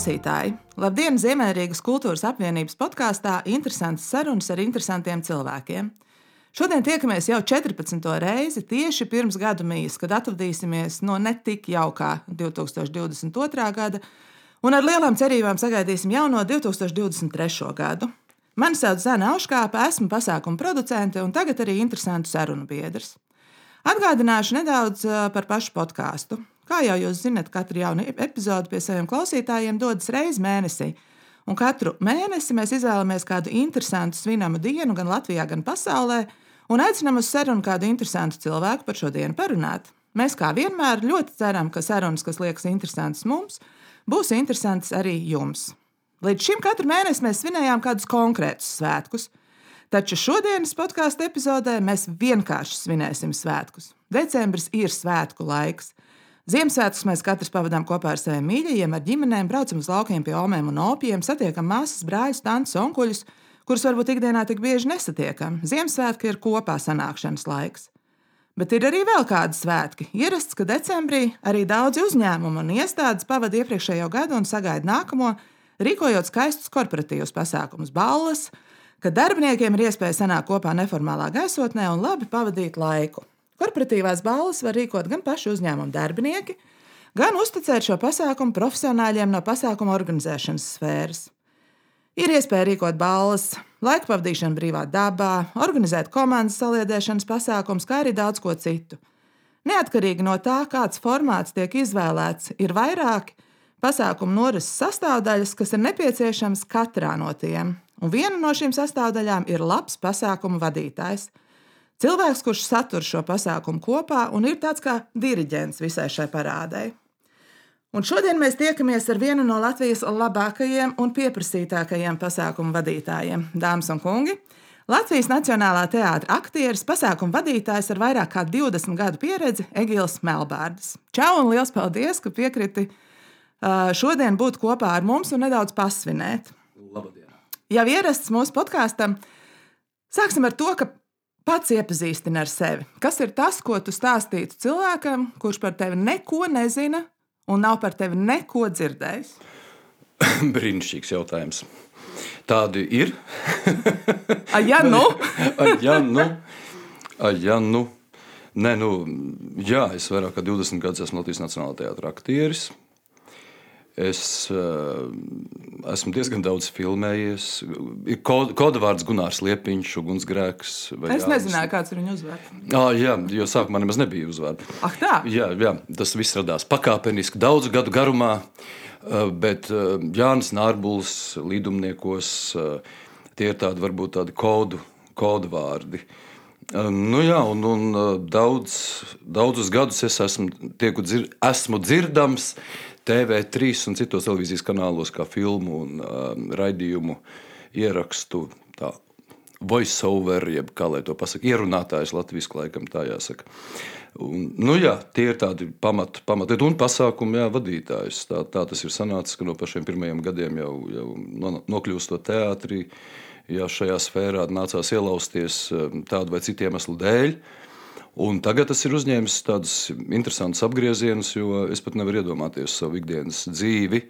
klausītāji! Labdien, Ziemeļrīgas kultūras apvienības podkāstā Interesantas sarunas ar interesantiem cilvēkiem. Šodien tiekamies jau 14. reizi tieši pirms gada mīs, kad atvadīsimies no netik jaukā 2022. gada un ar lielām cerībām sagaidīsim jauno 2023. gadu. Mani sauc Zana Auškāpa, esmu pasākuma producente un tagad arī interesantu sarunu biedrs. Atgādināšu nedaudz par pašu podkāstu. Kā jau jūs zinat, katra jauna epizode pie saviem klausītājiem dodas reizi mēnesī. Un katru mēnesi mēs izvēlamies kādu interesantu svinamu dienu gan Latvijā, gan pasaulē, un aicinām uz sarunu kādu interesantu cilvēku par šo dienu parunāt. Mēs kā vienmēr ļoti ceram, ka sarunas, kas liekas interesantas mums, būs interesantas arī jums. Līdz šim katru mēnesi mēs svinējām kādus konkrētus svētkus, taču šodienas podkāstu epizodē mēs vienkārši svinēsim svētkus. Decembris ir svētku laiks. Ziemassvētkus mēs katrs pavadām kopā ar saviem mīļajiem, ar ģimenēm, braucam uz laukiem pie omēm un opiem, satiekam māsas, brāļus, tantus, onkuļus, kurus varbūt ikdienā tik bieži nesatiekam. Ziemassvētki ir kopā sanākšanas laiks. Bet ir arī vēl kādi svētki. Ierasts, ka decembrī arī daudzi uzņēmumi un iestādes pavada iepriekšējo gadu un sagaida nākamo, rīkojot skaistus korporatīvus pasākumus, balles, kad darbiniekiem ir iespēja sanākt kopā neformālā gaisotnē un labi pavadīt laiku. Korporatīvās balvas var rīkot gan paši uzņēmuma darbinieki, gan uzticēt šo pasākumu profesionāļiem no pasākuma organizēšanas sfēras. Ir iespēja rīkot balvas, laika pavadīšanu brīvā dabā, organizēt komandas saliedēšanas pasākumus, kā arī daudz ko citu. Neatkarīgi no tā, kāds formāts tiek izvēlēts, ir vairāki pasākumu norises sastāvdaļas, kas ir nepieciešamas katrā no tiem. Un viena no šīm sastāvdaļām ir labs pasākumu vadītājs. Cilvēks, kurš satur šo pasākumu kopā un ir tāds kā diriģents visai šai parādai. Un šodien mēs tiekamies ar vienu no Latvijas labākajiem un pieprasītākajiem pasākumu vadītājiem, dāmas un kungi. Latvijas Nacionālā teātris aktieris, pasākumu vadītājs ar vairāk kā 20 gadu pieredzi Egils Melbārdis. Čau un liels paldies, ka piekriti šodien būt kopā ar mums un nedaudz pasvinēt. Labdien! Jau ierasts mūsu podkāstam, sāksim ar to, ka pats iepazīstini ar sevi. Kas ir tas, ko tu stāstītu cilvēkam, kurš par tevi neko nezina un nav par tevi neko dzirdējis? Brīnišķīgs jautājums. Tādi ir. A, ja, nu? A, ja, nu. A, ja, nu. Nē, nu, jā, es vairāk kā 20 gadus esmu Latvijas Nacionālajā teātrī aktieris. Es uh, esmu diezgan daudz filmējies. Ir kod, koda vārds Gunārs Liepiņš, Ugunsgrēks. Es nezināju, kāds ir viņa uzvārds. Ah, jā, jo sākumā nemaz nebija uzvārds. Ah, tā? Jā, jā, tas viss radās pakāpeniski, daudzu gadu garumā. Uh, bet uh, Jānis Nārbuls, līdumniekos, tie ir tādi varbūt tādi kodu, kodu vārdi. Nu jā, un, un daudz, daudzus gadus es esmu, tieku, dzir, esmu dzirdams, uh, TV3 un citos televīzijas kanālos, kā filmu un um, raidījumu ierakstu. Tā. Voice-over, jeb kā lai to pasakā, ierunātājs latviešu laikam tā jāsaka. Un, nu jā, tie ir tādi pamati, pamat, un pasākumi, jā, vadītājs. Tā, tā tas ir sanācis, ka no pašiem pirmajiem gadiem jau, jau nokļūstot teātrī, ja šajā sfērā nācās ielausties um, tādu vai citu iemeslu dēļ. Uh, Un tagad tas ir uzņēmis tādus interesantus apgriezienus, jo es pat nevaru iedomāties savu ikdienas dzīvi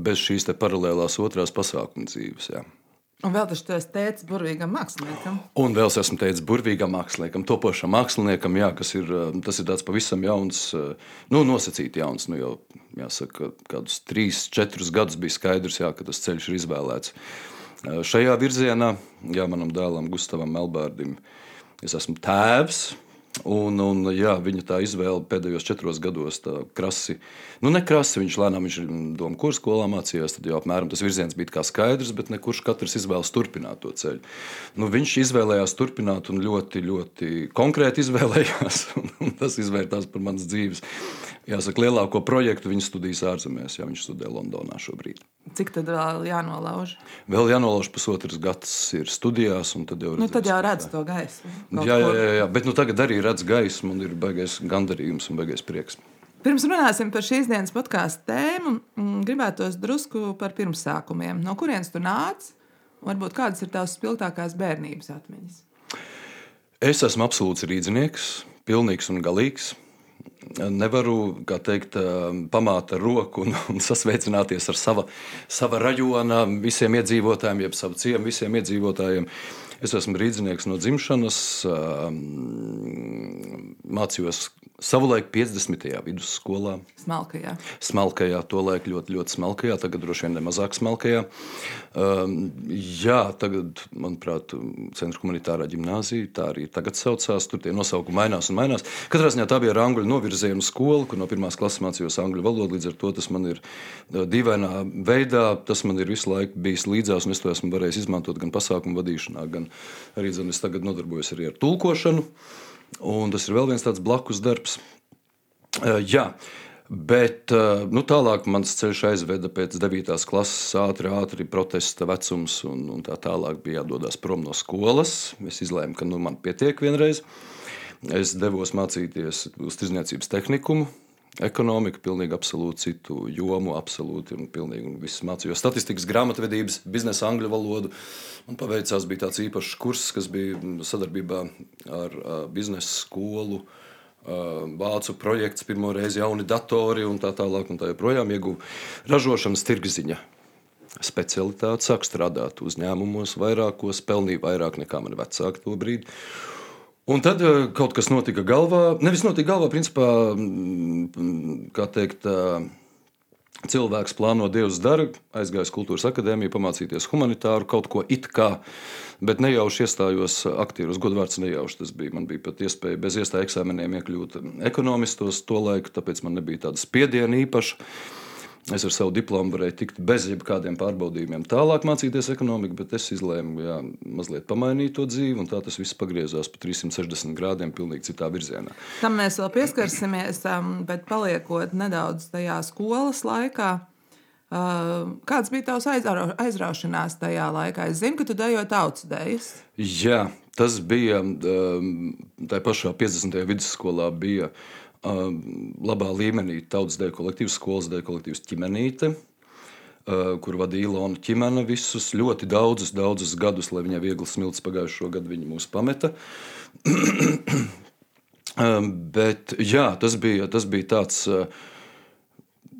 bez šīs paralēlās otrās pasākuma dzīves. Jā. Un vēl tas ir teicis burvīgam māksliniekam. Un vēl es esmu teicis burvīgam māksliniekam, topošam māksliniekam, jā, kas ir, tas ir tāds pavisam jauns, nu, nosacīti jauns. Nu, jau, jāsaka, kādus trīs, četrus gadus bija skaidrs, jā, ka tas ceļš ir izvēlēts. Šajā virzienā, jā, manam dēlam Gustavam Melbārdim, uh, Es esmu tēvs. Un, un, jā, viņa tā izvēle pēdējos četros gados krasi. Nu, nekrasi viņš lēnām viņš ir doma kursu skolā mācījās. Tad jau apmēram tas virziens bija skaidrs, bet ne kurš katrs izvēlas turpināt to ceļu. Nu, viņš izvēlējās turpināt un ļoti, ļoti konkrēti izvēlējās. Un, un tas izvērtās par manas dzīves jāsaka, lielāko projektu viņa studijas ārzemēs. Jā, viņš studē Londonā šobrīd. Cik tad vēl jānolauž? Vēl jānolauž pusotrs gads ir studijās, un tad jau, nu, tad jau redz to gaismu. Jā, jā, jā, jā, bet nu, tagad arī redz gaismu un ir baigais gandarījums un baigais prieks. Pirms runāsim par šīs dienas podkāstu tēmu, mm, gribētos drusku par pirmsākumiem. No kurienes tu nāc? Varbūt kādas ir tavas spilgtākās bērnības atmiņas? Es esmu absolūts rīznieks, pilnīgs un galīgs. nevaru teikt, pamāt ar roku un, un sasveicināties ar sava, sava rajona visiem iedzīvotājiem, jeb savu ciemu visiem iedzīvotājiem. Es esmu rīznieks no dzimšanas, mācījos savulaik 50. vidusskolā. Smalkajā. Smalkajā, tolaik ļoti, ļoti smalkajā, tagad droši vien ne mazāk smalkajā. Um, jā, tagad, manuprāt, Centra humanitārā ģimnāzija, tā arī tagad saucās. Tur tie nosaukumi mainās un mainās. Katrā ziņā tā bija angļu novirzienu skola, kur no pirmās klases mācījos angļu valodu. Līdz ar to tas man ir dīvainā veidā, tas man ir visu laiku bijis līdzās, un es to esmu varējis izmantot gan pasākumu vadīšanā, gan arī zin, es tagad nodarbojos arī ar tulkošanu. Un tas ir vēl viens tāds blakus darbs. Jā, Bet nu, tālāk mans ceļš aizveda pēc 9. klases, ātri, ātri protesta vecums, un, un tā tālāk bija jādodas prom no skolas. Es izlēmu, ka nu, man pietiek vienreiz. Es devos mācīties uz tirdzniecības tehnikumu, ekonomiku, pilnīgi absolūti citu jomu, absolūti un pilnīgi un viss mācījos statistikas, grāmatvedības, biznesa, angļu valodu. Man paveicās, bija tāds īpašs kurs, kas bija sadarbībā ar biznesa skolu. Vācu projekts, pirmo reizi jauni datori un tā tālāk, un tā joprojām ieguva ražošanas tirgziņa specialitāti, sāk strādāt uzņēmumos, vairākos, pelnīja vairāk nekā mani vecāki to brīdi. Un tad eh, kaut kas notika galvā. Nevis notika galvā, principā, mm, kā teikt, eh, cilvēks plāno Dievs dara, aizgājis kultūras akadēmiju, pamācīties humanitāru, kaut ko it kā, bet nejauši iestājos aktieros, godvārds nejauši tas bija. Man bija pat iespēja bez iestāju eksāmeniem iekļūt ekonomistos to laiku, tāpēc man nebija tāda spiediena īpaša. Es ar savu diplomu varēju tikt bez jebkādiem pārbaudījumiem, tālāk mācīties ekonomiku, bet es izlēmu jā, mazliet pamainīt to dzīvi, un tā tas viss pagriezās pa 360 grādiem, pilnīgi citā virzienā. Tam mēs vēl pieskarsimies, um, bet paliekot nedaudz tajā skolas laikā. Uh, kāds bija tavs aizraušanās tajā laikā? Es zinu, ka tu dejoji tautas dejas. Jā, tas bija um, tā pašā 50. vidusskolā. Bija labā līmenī tautas dēļ kolektīvs, skolas dēļ kolektīvs ķimenīte, kur vadīja Ilona Čimana visus ļoti daudzus, daudzus gadus, lai viņai viegli smilts pagājušo gadu viņa mūs pameta. Bet jā, tas bija, tas bija tāds.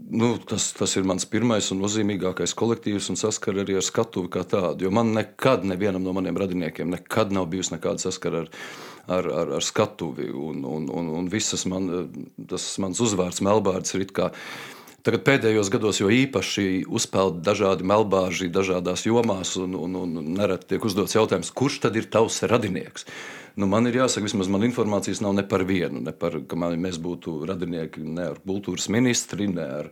Nu, tas, tas ir mans pirmais un nozīmīgākais kolektīvs, un saskara arī ar skatuvi kā tādu. Jo man nekad, nevienam no maniem radiniekiem, nekad nav bijusi nekāda saskara ar, ar, ar, ar skatuvi. Un, un, un, un visas man, tas mans uzvārds Melbārds ir kā. Tagad pēdējos gados jau īpaši uzpeld dažādi melbāži dažādās jomās, un, un, un nereti tiek uzdots jautājums, kurš tad ir tavs radinieks? Nu, man ir jāsaka, vismaz man informācijas nav ne par vienu, ne par, ka man, mēs būtu radinieki ne ar kultūras ministri, ne ar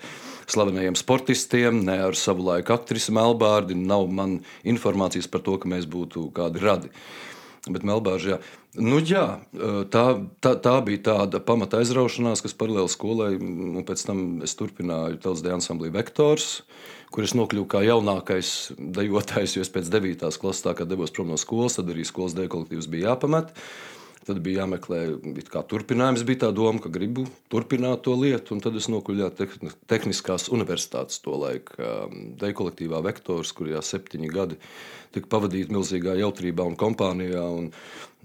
slavenajiem sportistiem, ne ar savu laiku aktrisi Melbārdi. Nav man informācijas par to, ka mēs būtu kādi radi. Bet Melbāžā, nu jā, tā, tā, tā bija tāda pamata aizraušanās, kas paralēli skolai, un pēc tam es turpināju tautas deju ansamblī Vektors, kur es nokļuvu kā jaunākais dejotājs, jo es pēc 9. klases, kā devos prom no skolas, tad arī skolas deju kolektīvs bija jāpamet. Tad bija jāmeklē, turpinājums bija tā doma, ka gribu turpināt to lietu. Tad es nokļuvu Tehniskās universitātes to laiku, deju kolektīvā Vektors, kur jau septiņi gadi tika pavadīti milzīgā jautrībā un kompānijā. Un,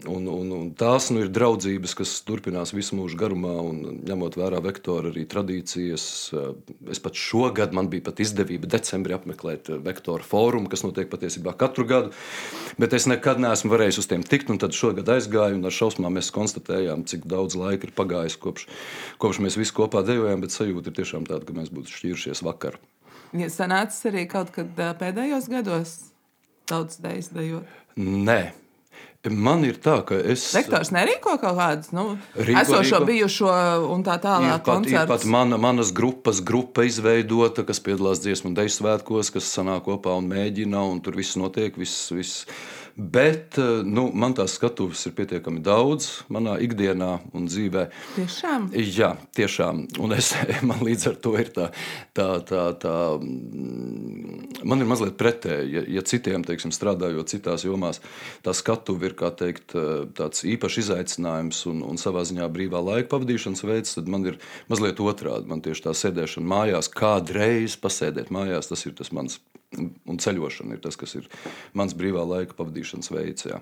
un, un, un tās nu, ir draudzības, kas turpinās visu mūžu garumā, un ņemot vērā vektoru arī tradīcijas. Eh, es pat šogad man bija pat izdevība decembrī apmeklēt eh, vektoru fórumu, kas notiek patiesībā katru gadu, bet es nekad neesmu varējis uz tiem tikt, tad šogad aizgāju, un ar šausmām mēs konstatējām, cik daudz laika ir pagājis kopš, kopš mēs visi kopā dejojām, bet sajūta ir tiešām tāda, ka mēs būtu šķīrušies vakar. Ja sanācis arī kaut kad eh, pēdējos gados tautas dejas dejot? Nē. Man ir tā, ka es. Rektors nerīko kaut kādus nu, rīko, esošo, rīko. bijušo un tā tālāk. Ir pat, ir pat mana, manas grupas grupa izveidota, kas piedalās dziesmu un deju svētkos, kas sanāk kopā un mēģina, un tur viss notiek, viss. viss Bet eh, nu, man tās skatuves ir pietiekami daudz manā ikdienā un dzīvē. Tiešām? Jā, tiešām. Un es, man līdz ar to ir tā, tā, tā, tā mm, man ir mazliet pretēji. Ja, ja citiem, teiksim, strādājot citās jomās, tā skatuve ir teikt, eh, tāds īpašs izaicinājums un, un savā ziņā brīvā laika pavadīšanas veids, tad man ir mazliet otrādi. Man tieši tā sēdēšana mājās, kādreiz pasēdēt mājās, tas ir tas mans un ceļošana ir tas, kas ir mans brīvā laika pavadīšanas veids. Jā.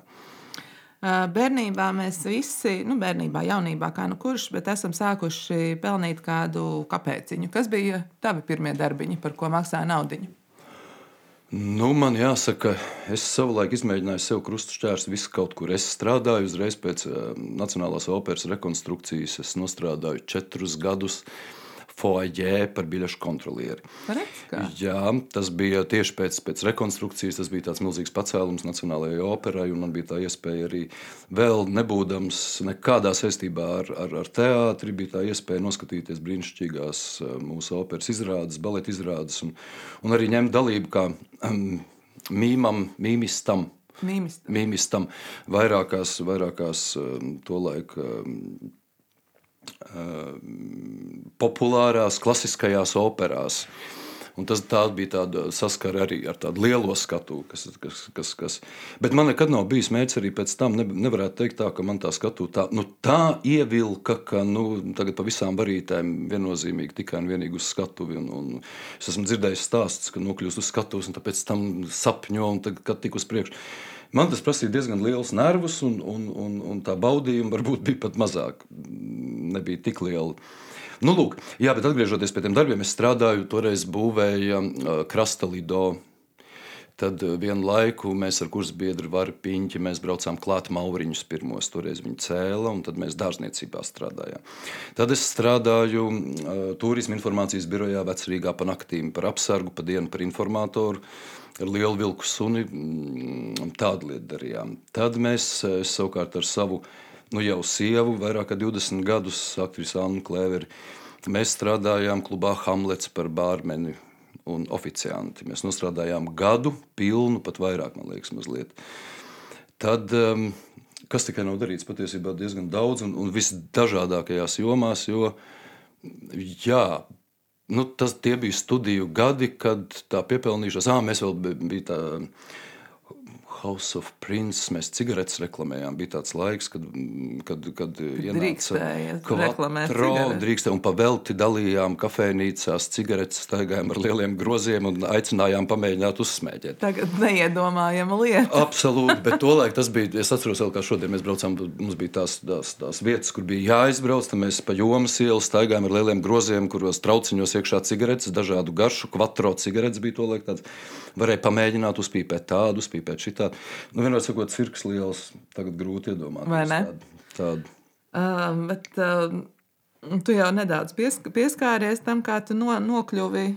Bērnībā mēs visi, nu, bērnībā, jaunībā, kā nu kurš, bet esam sākuši pelnīt kādu kapēciņu. Kas bija tavi pirmie darbiņi, par ko maksāja naudiņu? Nu, man jāsaka, es savulaik izmēģināju sev krustu šķērsu visu kaut kur. Es strādāju uzreiz pēc Nacionālās operas rekonstrukcijas. Es nostrādāju četrus gadus foajē par biļešu kontrolieri. Pareiskā. Jā, tas bija tieši pēc, pēc rekonstrukcijas. Tas bija tāds milzīgs pacēlums Nacionālajai operai, un man bija tā iespēja arī vēl nebūdams nekādā saistībā ar, ar, ar teātri, bija tā iespēja noskatīties brīnišķīgās eh, mūsu operas izrādes, baleta izrādes, un, un arī ņemt dalību kā um, mīmam, mīmistam. Mīmistam. Mīmistam vairākās, vairākās um, to laiku um, populārās, klasiskajās operās. Un tas bija tāds saskars arī ar tādu lielo skatu, kas, kas, kas, kas. Bet man nekad nav bijis mērķis arī pēc tam. Ne, nevarētu teikt, tā, ka man tā skatu tā, nu, tā ievilka, ka nu, tagad pa visām varītēm viennozīmīgi tikai un vienīgi uz skatuvi. Un, un es esmu dzirdējis stāstus, ka nokļūst uz skatuves un pēc tam sapņo un tad, kad tik uz priekšu. Man tas prasīja diezgan liels nervus, un, un, un, un tā baudījuma varbūt bija pat mazāk. Nebija tik liela. Nu, lūk, jā, bet atgriežoties pie tiem darbiem, es strādāju, toreiz būvēju uh, krasta lido. Tad vienu laiku mēs ar kursu biedru Varu Piņķi braucām klāt mauriņus pirmos. Toreiz viņi cēla, un tad mēs dārzniecībā strādājām. Tad es strādāju uh, turisma informācijas birojā vecrīgā pa naktīm par apsargu, pa dienu par informatoru. Uh, ar lielu vilku suni. Mm, tādu lietu darījām. Tad mēs savukārt ar savu nu, jau sievu, vairāk kā 20 gadus, aktrisu Annu Klēveri, mēs strādājām klubā Hamlets par bārmeni un oficianti. Mēs strādājām gadu pilnu, pat vairāk, man liekas, mazliet. Tad, um, kas tikai nav darīts, patiesībā diezgan daudz un, un visdažādākajās jomās, jo jā, Nu, tas bija studiju gadi, kad tā piepelnījušās. Ah, mēs vēl bijām tādā House of Prince mēs cigaretes reklamējām. Bija tāds laiks, kad, kad, kad ienāca kvatro, drīkstēja un pavelti dalījām kafejnīcās cigaretes, staigājām ar lieliem groziem un aicinājām pamēģināt uzsmēķēt. Tagad neiedomājama lieta. Absolūti, bet tolaik tas bija, es atceros vēl kā šodien mēs braucām, mums bija tās, tās, tās vietas, kur bija jāizbrauc, tad mēs pa jomas ielu staigājām ar lieliem groziem, kuros trauciņos iekšā cigaretes, dažādu garšu, kvatro cigaretes bija tolaik tāds. Varēja pamēģināt uzpīpēt tādu, uzpīpēt šitā Nu, vienmēr sakot, cirks liels, tagad grūti iedomāties. Vai ne? Tādu, tādu. Uh, bet uh, tu jau nedaudz piesk pieskāries tam, kā tu no, nokļuvi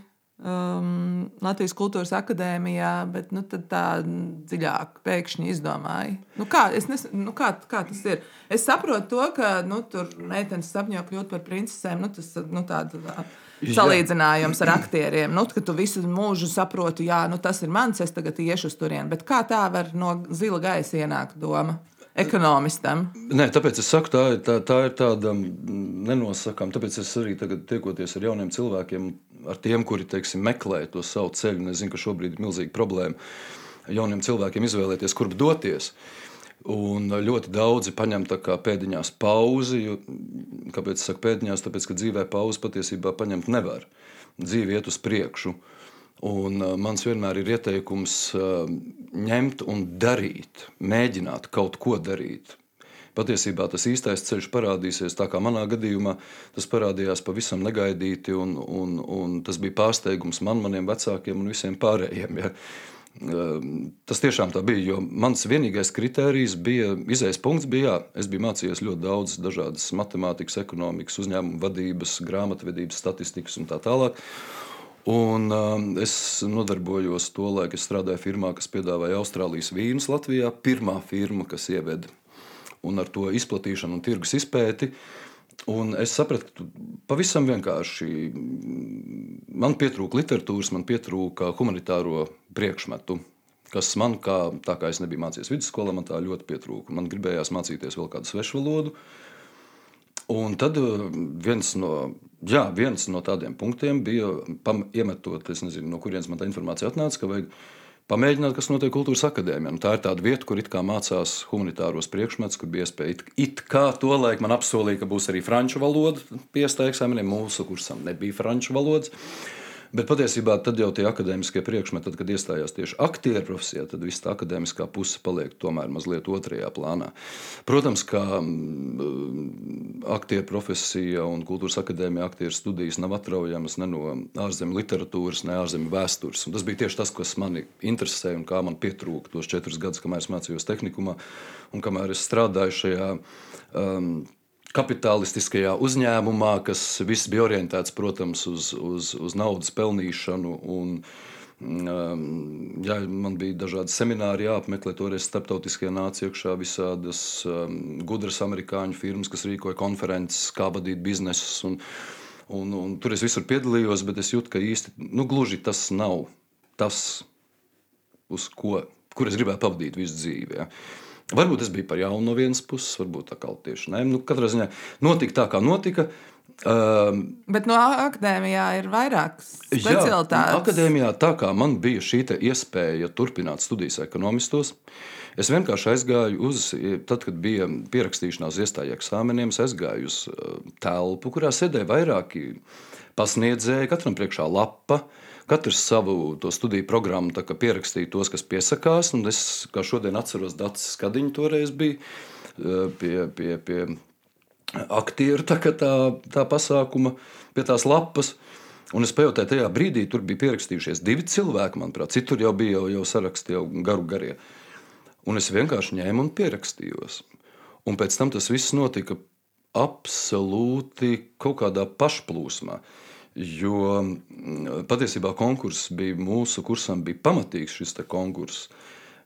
um, Latvijas Kultūras Akadēmijā, bet nu, tā dziļāk pēkšņi izdomāji. Nu, kā, nes, nu, kā, kā tas ir? Es saprotu to, ka nu, tur meitenes sapņo kļūt par princesēm. Nu, tas nu, tāda, tā, salīdzinājums ar aktieriem. Nu, ka tu visu mūžu saproti, jā, nu, tas ir mans, es tagad iešu uz turieni. Bet kā tā var no zila gaisa ienākt doma? Ekonomistam. Nē, tāpēc es saku, tā ir, tā, tā ir tāda nenosakāma. Tāpēc es arī tagad tiekoties ar jauniem cilvēkiem, ar tiem, kuri teiksim, meklē to savu ceļu. Es zinu, ka šobrīd ir milzīga problēma jauniem cilvēkiem izvēlēties, kurp doties. Uh, Un ļoti daudzi paņem pēdiņās pauzi. Jo, kāpēc es saku pēdiņās? Tāpēc, ka dzīvē pauzi patiesībā paņemt nevar. Dzīve iet uz priekšu. Un, uh, mans vienmēr ir ieteikums uh, ņemt un darīt, mēģināt kaut ko darīt. Patiesībā tas īstais ceļš parādīsies tā, kā manā gadījumā tas parādījās pavisam negaidīti, un, un, un tas bija pārsteigums man, maniem vecākiem un visiem pārējiem. Ja. Ehm, tas tiešām tā bija. Jo mans vienīgais kriterijs bija, izējas punkts bija, jā, es biju mācījies ļoti daudz dažādas matemātikas, ekonomikas, uzņēmuma vadības, grāmatvedības, statistikas un tā tālāk. Un, um, es nodarbojos to laiku, es strādāju firmā, kas piedāvāja Austrālijas vīnus Latvijā. Pirmā firma, kas ieveda un ar to izplatīšanu un tirgus izpēti. Un es sapratu, pavisam vienkārši man pietrūka literatūras, man pietrūka humanitāro priekšmetu, kas man, kā, tā kā es nebiju mācījies vidusskolā, man tā ļoti pietrūka. Man gribējās mācīties vēl kādu svešu valodu. Un tad uh, viens no, jā, viens no tādiem punktiem bija iemetot, nezinu, no kurienes man tā informācija atnāca, ka vajag pamēģināt, kas notiek kultūras akadēmijā. Nu, tā ir tāda vieta, kur mācās humanitāros priekšmetus, kur bija iespēja it, it kā to laiku man apsolīja, ka būs arī franču valoda piestāja eksāmeniem. Mūsu kursam nebija franču valodas. Bet patiesībā tad jau tie akadēmiskie priekšmeti, tad, kad iestājās tieši aktieru profesijā, tad viss tā akadēmiskā puse paliek tomēr mazliet otrajā plānā. Protams, ka mm, aktieru profesija un kultūras akadēmija aktieru studijas nav atraujamas ne no ārzemju literatūras, ne ārzemju vēstures. Un tas bija tieši tas, kas mani interesēja un kā man pietrūka tos četrus gadus, kamēr es mācījos tehnikumā un kamēr es strādāju šajā. Um, kapitalistiskajā uzņēmumā, kas viss bija orientēts, protams, uz, uz, uz naudas pelnīšanu. Un, um, jā, man bija dažādi semināri jāapmeklē, toreiz starptautiskajā nāca iekšā visādas um, gudras amerikāņu firmas, kas rīkoja konferences, kā vadīt biznesus. Un, un, un tur es visur piedalījos, bet es jūtu, ka īsti nu, gluži tas nav tas, uz ko, kur es gribētu pavadīt visu dzīvi. Ja. Varbūt tas bija par jaunu no vienas puses, varbūt tā kā tieši nē. Nu, katrā ziņā notika tā, kā notika. Um, Bet no akadēmijā ir vairākas specialitātes. Jā, akadēmijā tā kā man bija šī iespēja turpināt studijas ekonomistos, es vienkārši aizgāju uz, tad, kad bija pierakstīšanās iestāja eksāmeniem, es aizgāju uz uh, telpu, kurā sēdēja vairāki pasniedzēji, katram priekšā lapa. Uh, Katrs savu studiju programmu pierakstīja tos, kas piesakās. Es kā šodien atceros, Dārts Skadiņš toreiz bija eh, pie, pie, pie aktieru tā, tā, tā pasākuma, pie tās lapas. Un es pajautāju, tajā brīdī tur bija pierakstījušies divi cilvēki, manuprāt, citur jau bija jau, jau saraksti, jau garu garie. Un es vienkārši ņēmu un pierakstījos. Un pēc tam tas viss notika absolūti kaut kādā pašplūsmā. Jo mm, patiesībā konkurss bija mūsu kursam, bija pamatīgs šis konkurss.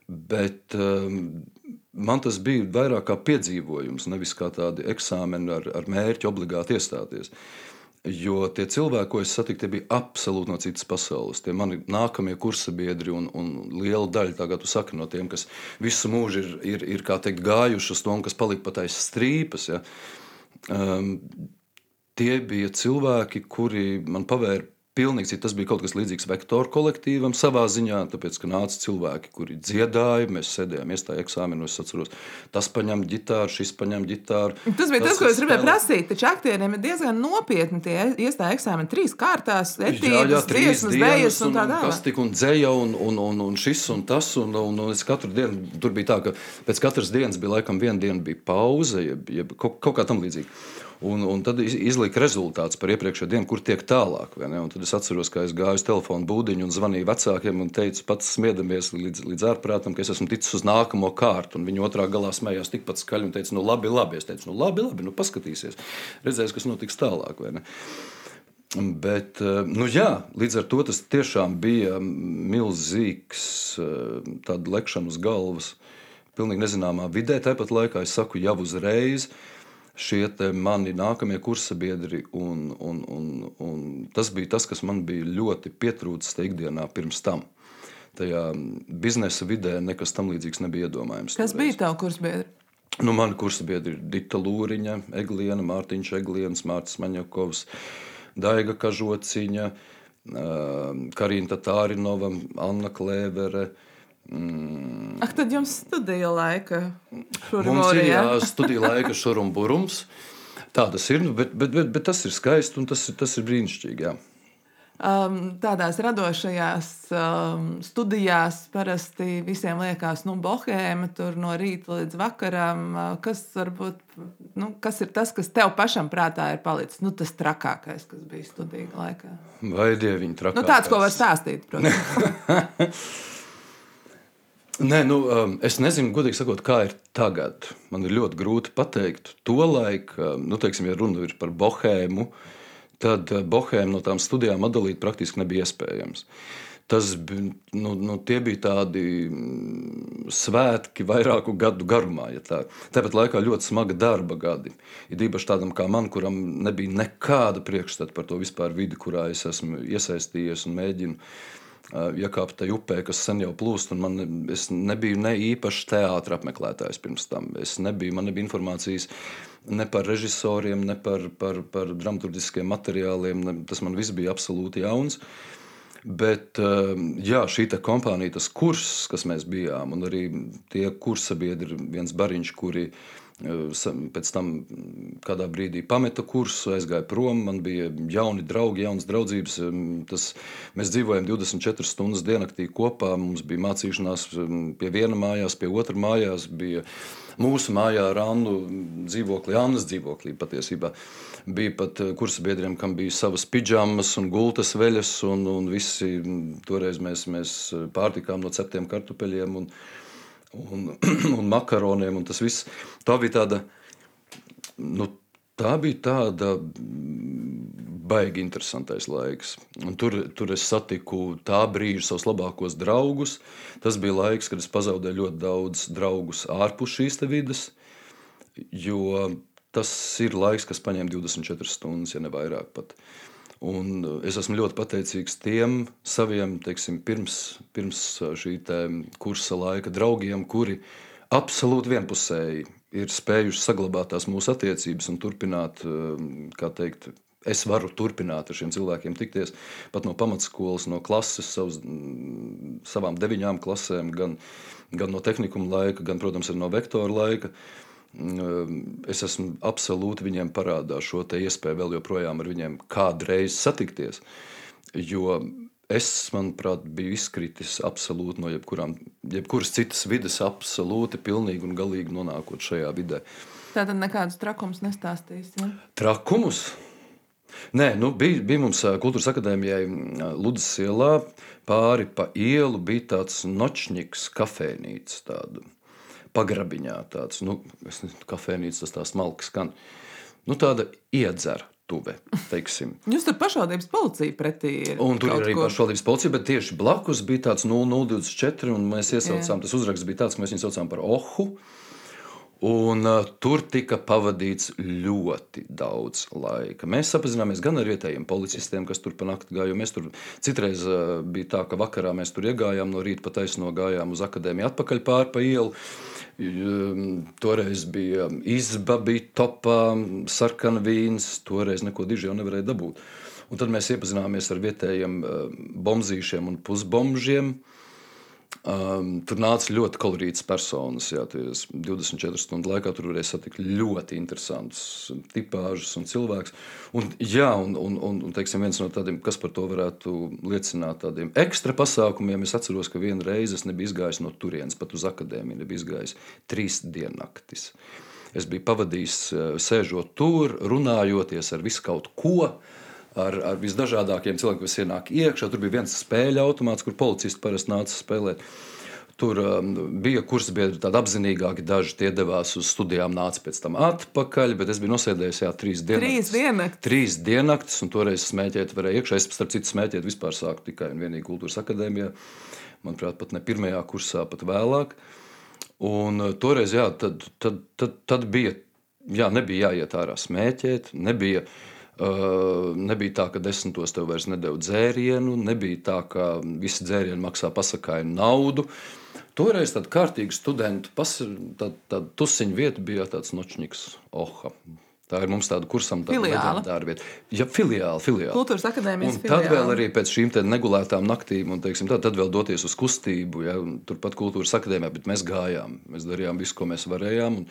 Bet um, man tas bija vairāk kā piedzīvojums, nevis kā tādi eksāmeni ar, ar mērķi obligāti iestāties. Jo tie cilvēki, ko es satiku, bija absolūti no citas pasaules. Tie mani nākamie kursabiedri un, un liela daļa tagad, saka, no tiem, kas visu mūžu ir, ir, ir teikt, gājuši uz to un kas palika pat aiz strīpas. Ja. Um, tie bija cilvēki, kuri man pavēra pilnīgi citu. Tas bija kaut kas līdzīgs vektoru kolektīvam savā ziņā, tāpēc, ka nāca cilvēki, kuri dziedāja, mēs sēdējām iestāju eksāmenu, es atceros, tas paņem ģitāru, šis paņem ģitāru. Tas bija tas, tas ko es gribēju prasīt, taču aktieriem ir diezgan nopietni tie iestāju eksāmeni trīs kārtās, etīdes, dziesmas, dējas un tā tālāk. Kas tik un dzēja un, un, un, un šis un tas, un, un, un es katru dienu, tur bija tā, ka pēc katras dienas bija laikam viena diena bija pauze, jeb, jeb kaut, kaut kā tam līdzīga. Un, un tad izlika rezultāts par iepriekšējo dienu, kur tiek tālāk. Tad es atceros, kā es gāju uz telefonu būdiņu un zvanīju vecākiem un teicu, pats smiedamies līdz, līdz ārprātam, ka es esmu ticis uz nākamo kārtu. Viņi otrā galā smējās tikpat skaļi un teica, nu labi, labi. Es teicu, nu labi, labi, nu paskatīsies. Redzēs, kas notiks tālāk. Bet, eh, nu jā, līdz ar to tas tiešām bija milzīgs eh, lekšana uz galvas, pilnīgi nezināmā vidē. Tāpat laikā es saku jau uzreiz, uh, šie mani nākamie kursabiedri. Un, un, un, un tas bija tas, kas man bija ļoti pietrūcis ikdienā pirms tam. Tajā biznesa vidē nekas tam līdzīgs nebija iedomājams. Kas toreiz. bija tavs kursabiedri? Nu, mani kursabiedri ir Dita Lūriņa, Egliena, Mārtiņš Egliens, Mārcis Maņakovs, Daiga Kažociņa, Karina Tatārinova, Anna Klēvere. Mm. Ak, tad jums studija laika Mums ir jā, studija laika šurumburums. Tā tas ir, bet, bet, bet, bet tas ir skaisti un tas, tas ir brīnišķīgi. Jā. Um, tādās radošajās um, studijās parasti visiem liekas, ka nu, bohēma tur no rīta līdz vakaram. Uh, kas, varbūt, nu, kas ir tas, kas tev pašam prātā ir palicis? Nu, tas trakākais, kas bija studiju laikā. Vai dieviņi trakākais? Nu, tāds, ko var stāstīt, protams. Nē, nu, um, es nezinu, godīgi sakot, kā ir tagad. Man ir ļoti grūti pateikt. Tolaik, um, nu, teiksim, ja runa ir par bohēmu, tad uh, bohēmu no tām studijām atdalīt praktiski nebija iespējams. Tas nu, nu, bija tādi mm, svētki vairāku gadu garumā. Ja tā. Tāpat laikā ļoti smaga darba gadi. Ir īpaši tādam kā man, kuram nebija nekāda priekšstata par to vispār vidi, kurā es esmu iesaistījies un mēģinu iekāpt tajā upē, kas sen jau plūst. Man, es nebiju ne īpašs teātris apmeklētājs pirms tam. Es nebiju, man nebija informācijas ne par režisoriem, ne par, par, par dramaturgiskiem materiāliem. Ne, tas man viss bija absolūti jauns. Bet jā, šī kompānija, tas kurs, kas mēs bijām, un arī tie kursabiedri, viens bariņš, kuri Pēc tam kādā brīdī pameta kursu, aizgāja prom. Man bija jauni draugi, jaunas draudzības. Tas, mēs dzīvojam 24 stundas diennaktī kopā. Mums bija mācīšanās pie viena mājās, pie otra mājās. Bija mūsu mājā ar Annu dzīvoklī, Annas dzīvoklī patiesībā. Bija pat kursa biedriem, kam bija savas pidžamas un gultas veļas, un, un visi toreiz mēs, mēs pārtikām no ceptiem kartupeļiem. Un, un, un makaroniem. Un tas viss tā bija tāda. Nu, Tā bija tāda baigi interesantais laiks. Un tur, tur es satiku tā brīža savus labākos draugus. Tas bija laiks, kad es pazaudēju ļoti daudz draugus ārpus šīs vidas. Jo tas ir laiks, kas paņem 24 stundas, ja ne vairāk. Pat. Un uh, es esmu ļoti pateicīgs tiem saviem, teiksim, pirms, pirms uh, šī kursa laika draugiem, kuri absolūti vienpusēji ir spējuši saglabāt tās mūsu attiecības un turpināt, uh, kā teikt, es varu turpināt ar šiem cilvēkiem tikties pat no pamatskolas, no klases, savas, mm, savām deviņām klasēm, gan, gan no tehnikuma laika, gan, protams, arī no vektora laika. Es esmu absolūti viņiem parādā šo iespēju vēl joprojām ar viņiem kādreiz satikties. Jo es, manuprāt, biju izkritis absolūti no jebkurām, jebkuras citas vidas, absolūti, pilnīgi un galīgi nonākot šajā vidē. Tātad nekādus trakumus nestāstīs. Ja? Trakumus? Nē, nu, bija, bija mums kultūras akadēmijai Ludus ielā pāri pa ielu bija tāds nočņiks kafejnīca. Tāda pagrabiņā tāds, nu, kafejnīca, tas tā smalki skan. Nu, tāda iedzera tuve. Jūs tur pašvaldības policija pretī ir. Un tur ir arī ko... pašvaldības policija, bet tieši blakus bija tāds 0024, un mēs iesaucām, Jā. tas uzraksts bija tāds, ka mēs viņu saucām par Ohu. Un, uh, tur tika pavadīts ļoti daudz laika. Mēs apzināmies gan ar vietējiem policistiem, kas tur pa nakti gāja. Mēs tur citreiz uh, bija tā, ka vakarā mēs tur iegājām, no rīta pa taisno gājām uz akadēmiju atpakaļ pāri pa ielu. Toreiz bija izba, bija topā, sarkana vīns, toreiz neko diži jau nevarēja dabūt. Un tad mēs iepazināmies ar vietējiem uh, bombzīšiem un pusbombžiem. Uh, Um, tur nāca ļoti kolorītas personas. Jā, 24 stundu laikā tur varēja satikt ļoti interesantus tipāžus un cilvēkus. Un, jā, un, un, un, un teiksim, viens no tādiem, kas par to varētu liecināt, tādiem ekstra pasākumiem, es atceros, ka vienu reizi es nebiju izgājis no turienes, pat uz akadēmiju, nebiju izgājis trīs diennaktis. Es biju pavadījis, sēžot tur, runājoties ar visu kaut ko ar, ar visdažādākajiem cilvēkiem, kas ienāk iekšā. Tur bija viens spēļu automāts, kur policisti parasti nāca spēlēt. Tur um, bija kursi biedri, tādi apzinīgāki, daži tie devās uz studijām, nāca pēc tam atpakaļ, bet es biju nosēdējis jā, trīs diennaktis. Trīs diennaktis. Trīs diennaktis, un toreiz smēķēt varēja iekšā. Es, starp citu, smēķēt vispār sāku tikai un vienīgi kultūras akadēmijā. Manuprāt, pat ne pirmajā kursā, pat vēlāk. Un uh, toreiz, jā, tad, tad, tad, tad bija, jā, nebija jāiet ārā smēķēt, nebija jāiet Nebija tā, ka desmitos tev vairs nedēļu dzērienu, nebija tā, ka visi dzērieni maksā pasakāju naudu. Toreiz tāda kārtīga studentu, tāda tā tusiņa vieta bija tāds nočņiks, oha. Tā ir mums tāda kursam, tāda leģendāra vieta. Ja, filiāli, filiāli. Kultūras akadēmijas filiāli. Tad vēl arī pēc šīm negulētām naktīm, un teiksim, tā, tad vēl doties uz kustību, ja, turpat kultūras akadēmijā, bet mēs gājām. Mēs darījām visu, ko mēs varējām, un,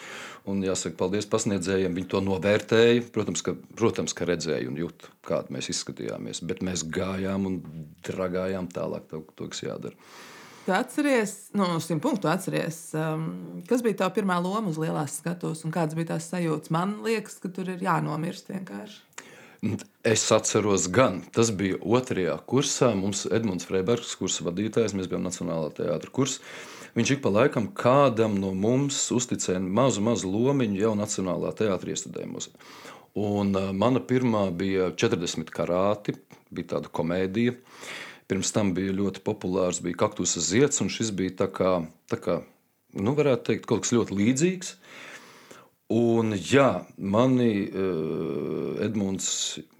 un jāsaka, paldies pasniedzējiem, viņi to novērtēja. Protams, ka, protams, ka redzēja un jūt, kāda mēs izskatījāmies, bet mēs gājām un dragājām tālāk to, to kas jādara. Tu atceries, nu, uz simt punktu atceries, um, kas bija tā pirmā loma uz lielās skatuves un kādas bija tās sajūtas. Man liekas, ka tur ir jānomirst vienkārši. Es atceros, gan tas bija otrajā kursā. Mums Edmunds Freibergs, kursa vadītājs, mēs bijām Nacionālā teātra kursā. Viņš ik pa laikam kādam no mums uzticēja mazu, mazu lomiņu jau Nacionālā teātra iestudējumos. Un uh, mana pirmā bija 40 karāti, bija tāda komēdija. Uh, Pirms tam bija ļoti populārs, bija kaktusa zieds, un šis bija tā kā, tā kā nu, varētu teikt, kaut kas ļoti līdzīgs. Un, jā, mani uh, Edmunds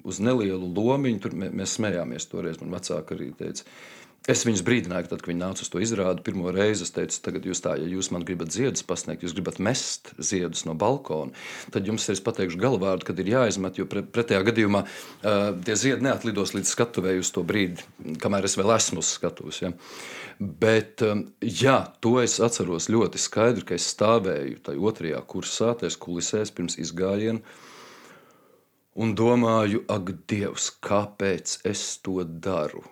uz nelielu lomiņu. Tur mēs smējāmies toreiz. Man vecāki arī teica, Es viņus brīdināju, tad, kad viņi nāca uz to izrādi. Pirmo reizi es teicu, tagad jūs tā, ja jūs man gribat ziedus pasniegt, jūs gribat mest ziedus no balkona, tad jums es pateikšu galvārdu, kad ir jāizmet, jo pre, pretējā gadījumā uh, tie ziedi neatlidos līdz skatuvēju uz to brīdi, kamēr es vēl esmu uz skatuves. Ja. Bet um, jā, to es atceros ļoti skaidri, ka es stāvēju tajā otrajā kursā, tajās kulisēs pirms izgājiena. Un domāju, ak, Dievs, kāpēc es to daru?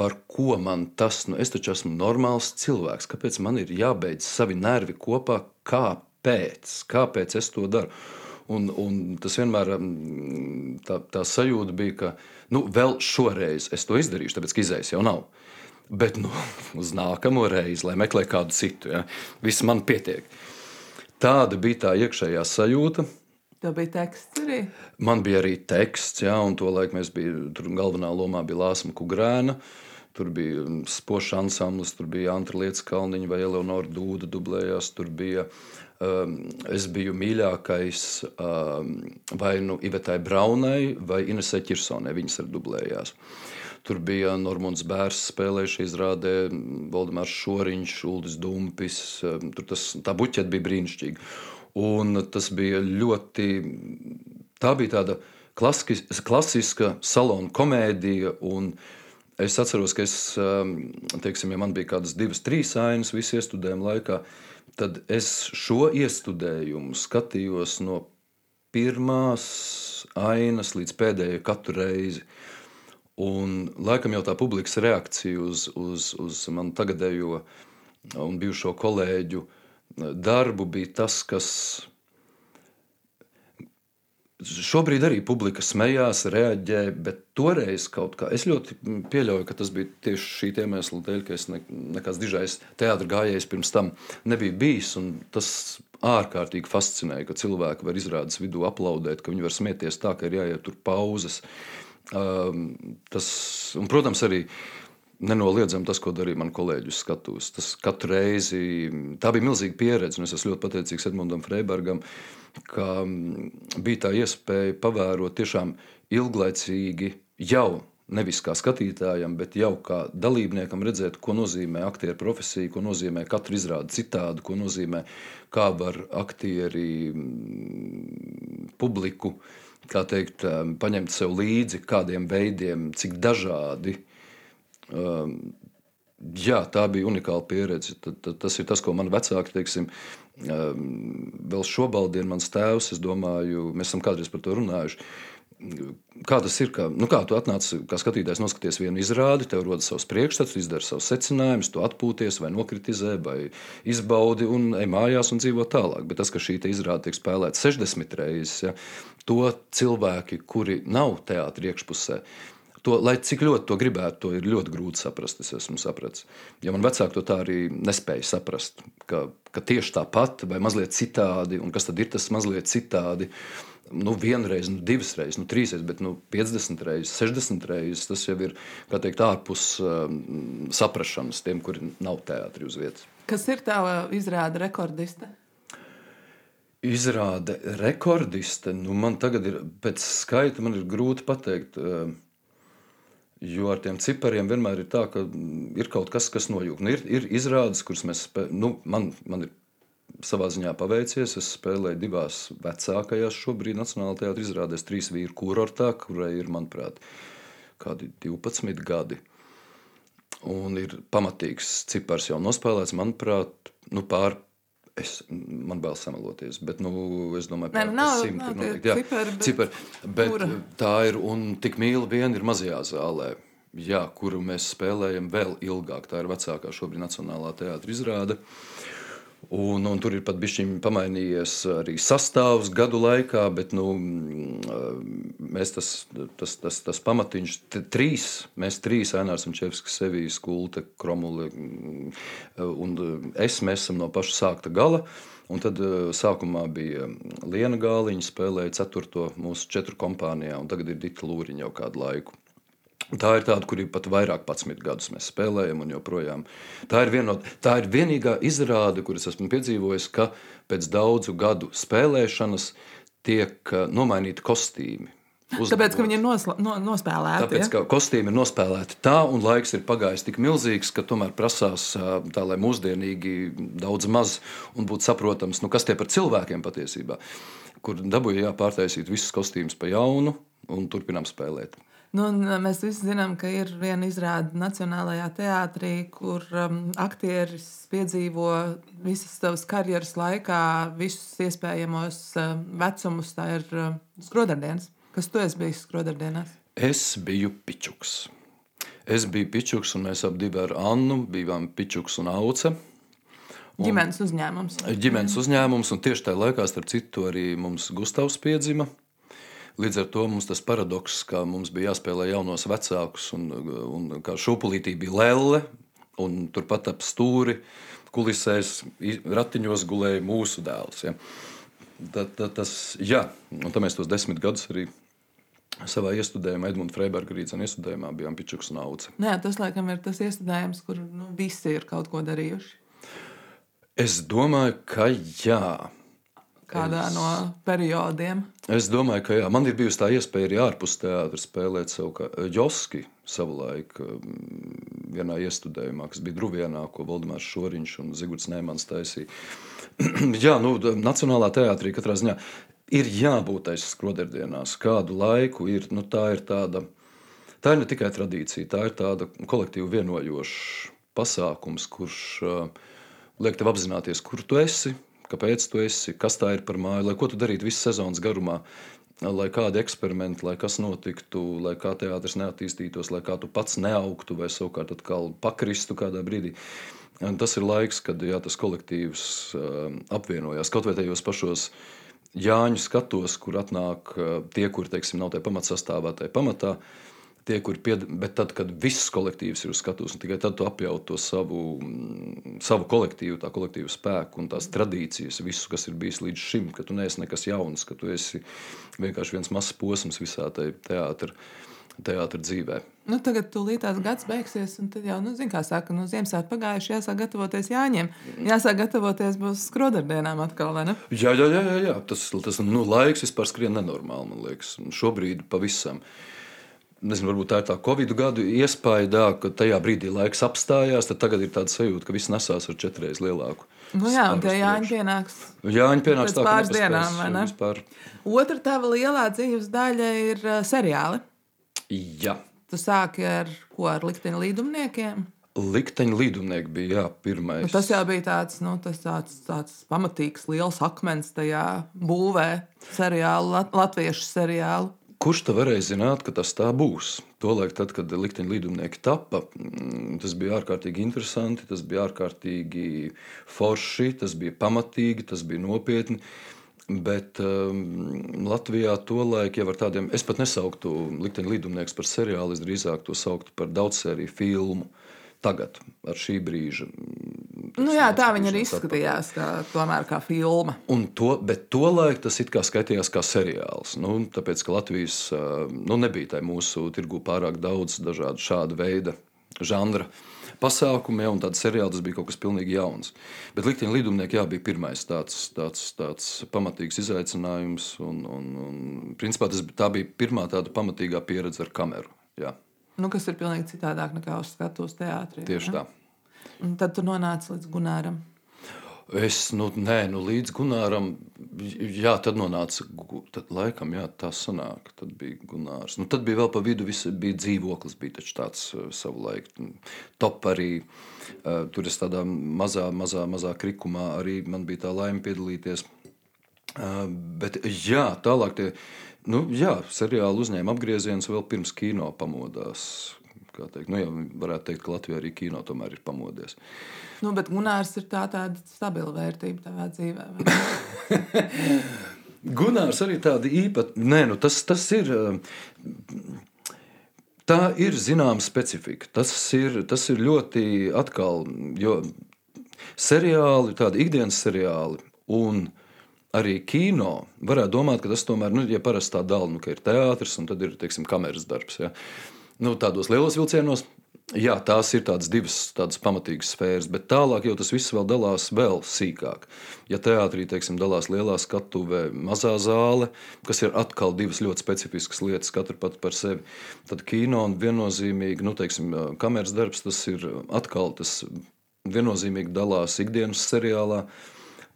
Par ko man tas, nu es taču esmu normāls cilvēks, kāpēc man ir jābeidz savi nervi kopā, kāpēc, kāpēc es to daru. Un, un tas vienmēr mm, tā, tā sajūta bija, ka nu, vēl šoreiz es to izdarīšu, tāpēc ka izējas jau nav. Bet nu, uz nākamo reizi, lai meklētu kādu citu, ja, viss man pietiek. Tāda bija tā iekšējā sajūta. Tev bija teksts arī? Man bija arī teksts, jā, un to laiku mēs bijām, tur galvenā lomā bija Lāsma Kugrēna. Uh, Tur bija spožs ansamblis, tur bija Antra Lietas Kalniņa vai Eleonora Dūda dublējās. Tur bija, um, es biju mīļākais um, vai nu Ivetai Braunai vai Inesai Čirsonai. Viņas arī dublējās. Tur bija Normons Bērs spēlējuši izrādē, Valdemārs Šoriņš, Uldis Dumpis. Um, tur tas, tā buķeta bija brīnišķīga. Un tas bija ļoti, tā bija tāda klasiska, klasiska salona komēdija un uh, Es atceros, ka es, um, teiksim, ja man bija kādas divas, trīs ainas visu iestudējumu laikā, tad es šo iestudējumu skatījos no pirmās ainas līdz pēdējai katru reizi. Un laikam jau tā publikas reakcija uz, uz, uz manu tagadējo un bijušo kolēģu darbu bija tas, kas Šobrīd arī publika smējās, reaģē, bet toreiz kaut kā es ļoti pieļauju, ka tas bija tieši šī iemesla dēļ, ka es ne, nekāds dižais teātris gājējs pirms tam nebija bijis. Tas ārkārtīgi fascinēja, ka cilvēki var izrādes vidū aplaudēt, ka viņi var smieties tā, ka ir jāiet tur pauzes. Um, tas, un, protams, arī nenoliedzami tas, ko darīja mani kolēģi uz skatuves. Tas katru reizi tā bija milzīga pieredze, un es esmu ļoti pateicīgs Edmundam Freibergam. Uh, ka bija tā iespēja pavērot tiešām ilglaicīgi jau nevis kā skatītājam, bet jau kā dalībniekam redzēt, ko nozīmē aktieru profesija, ko nozīmē katra izrāde citādi, ko nozīmē, kā var aktieri publiku teikt, paņemt sev līdzi, kādiem veidiem, cik dažādi. Jā, tā bija unikāla pieredze. Tas ir tas, ko man vecāki teiksim, vēl šobrīd mans tēvs, es domāju, mēs esam kādreiz par to runājuši. Kā tas ir? Kā, nu kā tu atnāc, kā skatītājs, noskaties vienu izrādi, tev rodas savs priekšstats, izdara savus secinājumus, tu atpūties, vai nokritizē, vai izbaudi un ej mājās un dzīvo tālāk. Bet tas, ka šī izrāde tiek spēlēta 60 reizes, ja, to cilvēki, kuri nav teātris iekšpusē, To, lai cik ļoti to gribētu, to ir ļoti grūti saprast. Es esmu sapratis. Ja man vecāki to tā arī nespēja saprast, ka, ka tieši tāpat vai mazliet citādi, un kas tad ir tas mazliet citādi, nu, vienreiz, nu, divas reizes, nu, trīs reizes, bet nu, 50 reizes, 60 reizes. Tas jau ir teikt, ārpus um, saprašanas tiem, kuri nav teātris uz vietas. Kas ir tā izrāde rekordiste? Izrāde rekordiste. Nu, man tagad ir pēc skaita, man ir grūti pateikt. Uh, Jo ar tiem cipariem vienmēr ir tā, ka ir kaut kas, kas nojūg. Nu, ir, ir izrādes, kuras mēs. Nu, man, man ir savā ziņā paveicies. Es spēlēju divās vecākajās šobrīd Nacionālajā teātrī izrādēs trīs vīru kurortā, kurai ir, manuprāt, kādi 12 gadi. Un ir pamatīgs cipars jau nospēlēts, manuprāt, nu, pār Es, man bail samaloties, bet nu, es domāju, ka tā ir cipari, bet, tā ir un tik mīla viena ir mazajā zālē. Jā, kuru mēs spēlējam vēl ilgāk. Tā ir vecākā šobrīd Nacionālā teātris izrāde. Uh, Un, un tur ir pat bijis pamainījies arī sastāvs gadu laikā, bet nu, mēs tas, tas, tas, tas pamatiņš, trīs, mēs trīs, Ainārs un Čevskis, Sevijas, Kulte, Kromuli un es, mēs esam no paša sākta gala. Un tad sākumā bija Liena Gāliņa, spēlēja ceturto mūsu četru kompānijā, un tagad ir Dita Lūriņa jau kādu laiku. Tā ir tāda, kur ir pat vairāk desmit gadus mēs spēlējam, un joprojām. Tā ir, vieno, tā ir vienīgā izrāde, kuras esmu piedzīvojis, ka pēc daudzu gadu spēlēšanas tiek eh, nomainīti kostīmi. Tāpēc, ka viņi ir nosla, no, nospēlēti. Tāpēc, ja? ka kostīmi ir nospēlēti tā, un laiks ir pagājis tik milzīgs, ka tomēr prasās tā, lai mūsdienīgi daudz maz un būtu saprotams, nu, kas tie par cilvēkiem patiesībā, kur dabūja jāpārtaisīt visus kostīmus pa jaunu un turpinām spēlēt. Nu, mēs visi zinām, ka ir viena izrāde Nacionālajā teātrī, kur um, aktieris piedzīvo visas savas karjeras laikā, visus iespējamos uh, vecumus. Tā ir uh, skrodardienas. Kas tu esi bijis skrodardienās? Es biju pičuks. Es biju pičuks, un mēs abi ar Annu bijām pičuks un auce. Un ģimenes uzņēmums. Ģimenes uzņēmums, un tieši tajā laikā, starp citu, arī mums Gustavs piedzima. Līdz ar to mums tas paradoks, ka mums bija jāspēlē jaunos vecākus, un, un kā šūpulītī bija lēle, un turpat ap stūri kulisēs ratiņos gulēja mūsu dēls. Ja. Tad, tad, tas, jā, un tā mēs tos desmit gadus arī savā iestudējumā, Edmunds Freiberga rīcības iestudējumā bijām Pičuks un Auce. Jā, tas laikam ir tas iestudējums, kur nu, visi ir kaut ko darījuši. Es domāju, ka jā kādā es, no periodiem. Es domāju, ka jā. man ir bijusi tā iespēja arī ārpus teātra spēlēt savu Joski savulaik vienā iestudējumā, kas bija Druvienā, ko Valdemārs Šoriņš un Zigurds Nēmans taisīja. jā, nu, Nacionālā teātrī katrā ziņā ir jābūt aiz skroderdienās. Kādu laiku ir, nu, tā ir tāda, tā ir ne tikai tradīcija, tā ir tāda kolektīva vienojoša pasākums, kurš uh, liek tev apzināties, kur tu esi, kāpēc tu esi, kas tā ir par māju, lai ko tu darītu visu sezonas garumā. Lai kādi eksperimenti, lai kas notiktu, lai kā teātris neattīstītos, lai kā tu pats neaugtu vai savukārt atkal pakristu kādā brīdī. Tas ir laiks, kad jā, tas kolektīvs uh, apvienojās kaut vai tajos pašos Jāņu skatos, kur atnāk uh, tie, kur teiksim, nav tajā pamatsastāvā, tajā pamatā. Uh, tie, kur pied... bet tad, kad viss kolektīvs ir uz skatuves, tikai tad tu apjauti to savu, mm, savu kolektīvu, tā kolektīvu spēku un tās tradīcijas, visu, kas ir bijis līdz šim, ka tu neesi nekas jauns, ka tu esi vienkārši viens mazs posms visā tajā teātrī teātris dzīvē. Nu, tagad tūlīt tās gads beigsies, un tad jau, nu, zin, kā saka, nu, Ziemassvētku pagājuši, jāsāk gatavoties Jāņiem. Jāsāk gatavoties būs skrodardienām atkal, vai ne? Jā, jā, jā, jā, jā. tas, tas nu, laiks vispār skrien nenormāli, man liekas. Šobrīd pavisam. Uh, nezinu, varbūt tā ir tā Covid gadu iespēja, ka tajā brīdī laiks apstājās, tad tagad ir tāda sajūta, ka viss nesās ar četreiz lielāku. Nu jā, un tie Jāņa pienāks. Jāņa pienāks tā, pāris dienām, vai ne? Vispār. Otra tava lielā dzīves daļa ir seriāli. Jā. Tu sāki ar ko ar likteņa līdumniekiem? Likteņa līdumnieki bija jā, pirmais. Nu, tas jau bija tāds, nu, tas tāds, tāds pamatīgs, liels akmens tajā būvē, seriālu, lat, latviešu seriālu. Kurš tā varēja zināt, ka tas tā būs? Tolēk, tad, kad likteņa lidumnieki tappa, mm, tas bija ārkārtīgi interesanti, tas bija ārkārtīgi forši, tas bija pamatīgi, tas bija nopietni. Bet um, Latvijā tolaik jau ar tādiem, es pat nesauktu likteņa lidumnieks par seriālu, es drīzāk to sauktu par daudzsēriju filmu. Tagad, ar šī brīža Nu, jā, tā viņa arī izskatījās, kā, tomēr kā filma. Un to, bet tolaik tas it kā skaitījās kā seriāls. Nu, tāpēc, ka Latvijas nu, nebija tajā mūsu tirgu pārāk daudz dažādu šādu veidu žanra pasākumu, ja, un tāds seriāls tas bija kaut kas pilnīgi jauns. Bet Likteņa lidumnieki jā, bija pirmais tāds, tāds, tāds pamatīgs izaicinājums, un, un, un principā tas, tā bija pirmā tāda pamatīgā pieredze ar kameru. Jā. Nu, kas ir pilnīgi citādāk nekā uz skatuves teātrī. Tieši ne? tā. Un tad tu nonāci līdz Gunāram. Es, nu, nē, nu, līdz Gunāram, jā, tad nonāca, tad, laikam, jā, tā sanāk, tad bija Gunārs. Nu, tad bija vēl pa vidu, visi, bija dzīvoklis, bija taču tāds uh, savu laiku, top arī, uh, tur es tādā mazā, mazā, mazā krikumā arī man bija tā laime piedalīties. Uh, bet, jā, tālāk tie, nu, jā, seriāli uzņēma apgriezienus vēl pirms kino pamodās, teikt, nu, jau varētu teikt, ka Latvijā arī kino tomēr ir pamodies. Nu, bet Gunārs ir tā tāda stabila vērtība tavā dzīvē. Gunārs arī tāda īpatnība. Nē, nu, tas, tas ir. Tā ir zināma specifika. Tas ir, tas ir ļoti atkal, jo seriāli, tādi ikdienas seriāli un arī kino varētu domāt, ka tas tomēr, nu, ja parasti tā dala, nu, ka ir teātris un tad ir, teiksim, kameras darbs. Ja nu, tādos lielos vilcienos. Jā, tās ir tādas divas tādas pamatīgas sfēras, bet tālāk jau tas viss vēl dalās vēl sīkāk. Ja teātrī teiksim, dalās lielā skatuve, mazā zāle, kas ir atkal divas ļoti specifiskas lietas, katra pat par sevi, tad kino un viennozīmīgi, nu, teiksim, kameras darbs, tas ir atkal tas viennozīmīgi dalās ikdienas seriālā.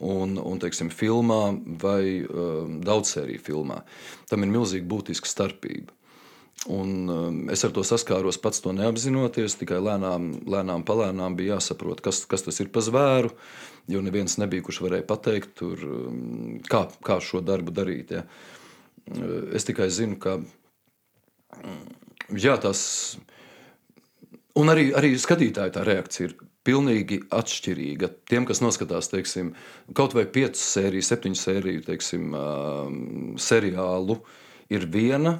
Un, un teiksim, filmā vai um, daudzsēriju filmā. Tam ir milzīgi būtiska starpība. Un, um, es ar to saskāros pats to neapzinoties. Tikai lēnām, lēnām palēnām bija jāsaprot, kas, kas tas ir par zvēru. Jo neviens nebija, kurš varēja pateikt, tur, um, kā, kā šo darbu darīt. Ja. Uh, es tikai zinu, ka um, jā, tas un arī, arī skatītāju tā reakcija ir pilnīgi atšķirīga. Tiem, kas noskatās teiksim, kaut vai piecu sēriju, septiņu sēriju teiksim, um, seriālu, ir viena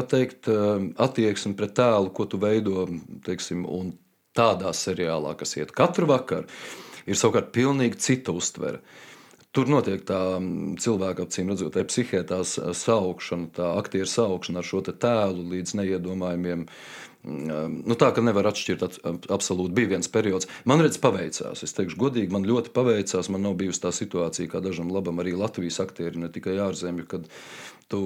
teikt, eh, attieksme pret tēlu, ko tu veido, teiksim, un tādā seriālā, kas iet katru vakaru, ir savukārt pilnīgi cita uztvere. Tur notiek tā mm, cilvēka acīm redzot, tā psihē, tā saukšana, tā aktieru saukšana ar šo tēlu līdz neiedomājumiem Nu, tā ka nevar atšķirt absolūti. Bija viens periods, man redz, paveicās. Es teikšu, godīgi, man ļoti paveicās. Man nav bijusi tā situācija, kā dažam labam arī Latvijas aktieriem, ne tikai ārzemju, kad tu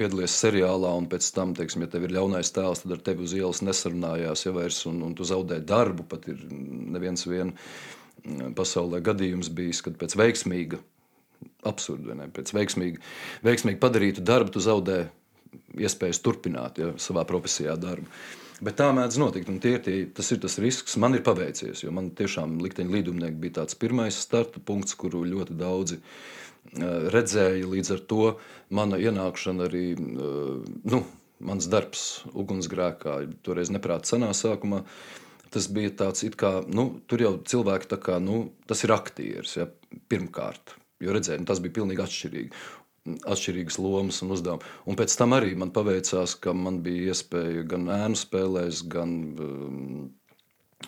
piedalies seriālā un pēc tam, teiksim, ja tev ir ļaunais tēls, tad ar tevi uz ielas nesarunājās, ja vairs, un, un tu zaudē darbu. Pat ir neviens vien pasaulē gadījums bijis, kad pēc veiksmīga, absurda, ne, pēc veiksmīga, veiksmīgi padarītu darbu tu zaudē iespējas turpināt ja, savā profesijā darbu. Bet tā mēdz notikt, un tie, tie, tas ir tas risks. Man ir paveicies, jo man tiešām likteņa līdumnieki bija tāds pirmais starta punkts, kuru ļoti daudzi uh, redzēja. Līdz ar to mana ienākšana arī, uh, nu, mans darbs ugunsgrēkā, toreiz neprāt senā sākumā, tas bija tāds, kā, nu, tur jau cilvēki kā, nu, tas ir aktieris, ja, pirmkārt. Jo redzēju, nu, tas bija pilnīgi atšķirīgi atšķirīgas lomas un uzdevumi. Un pēc tam arī man paveicās, ka man bija iespēja gan ēnu spēlēs, gan um,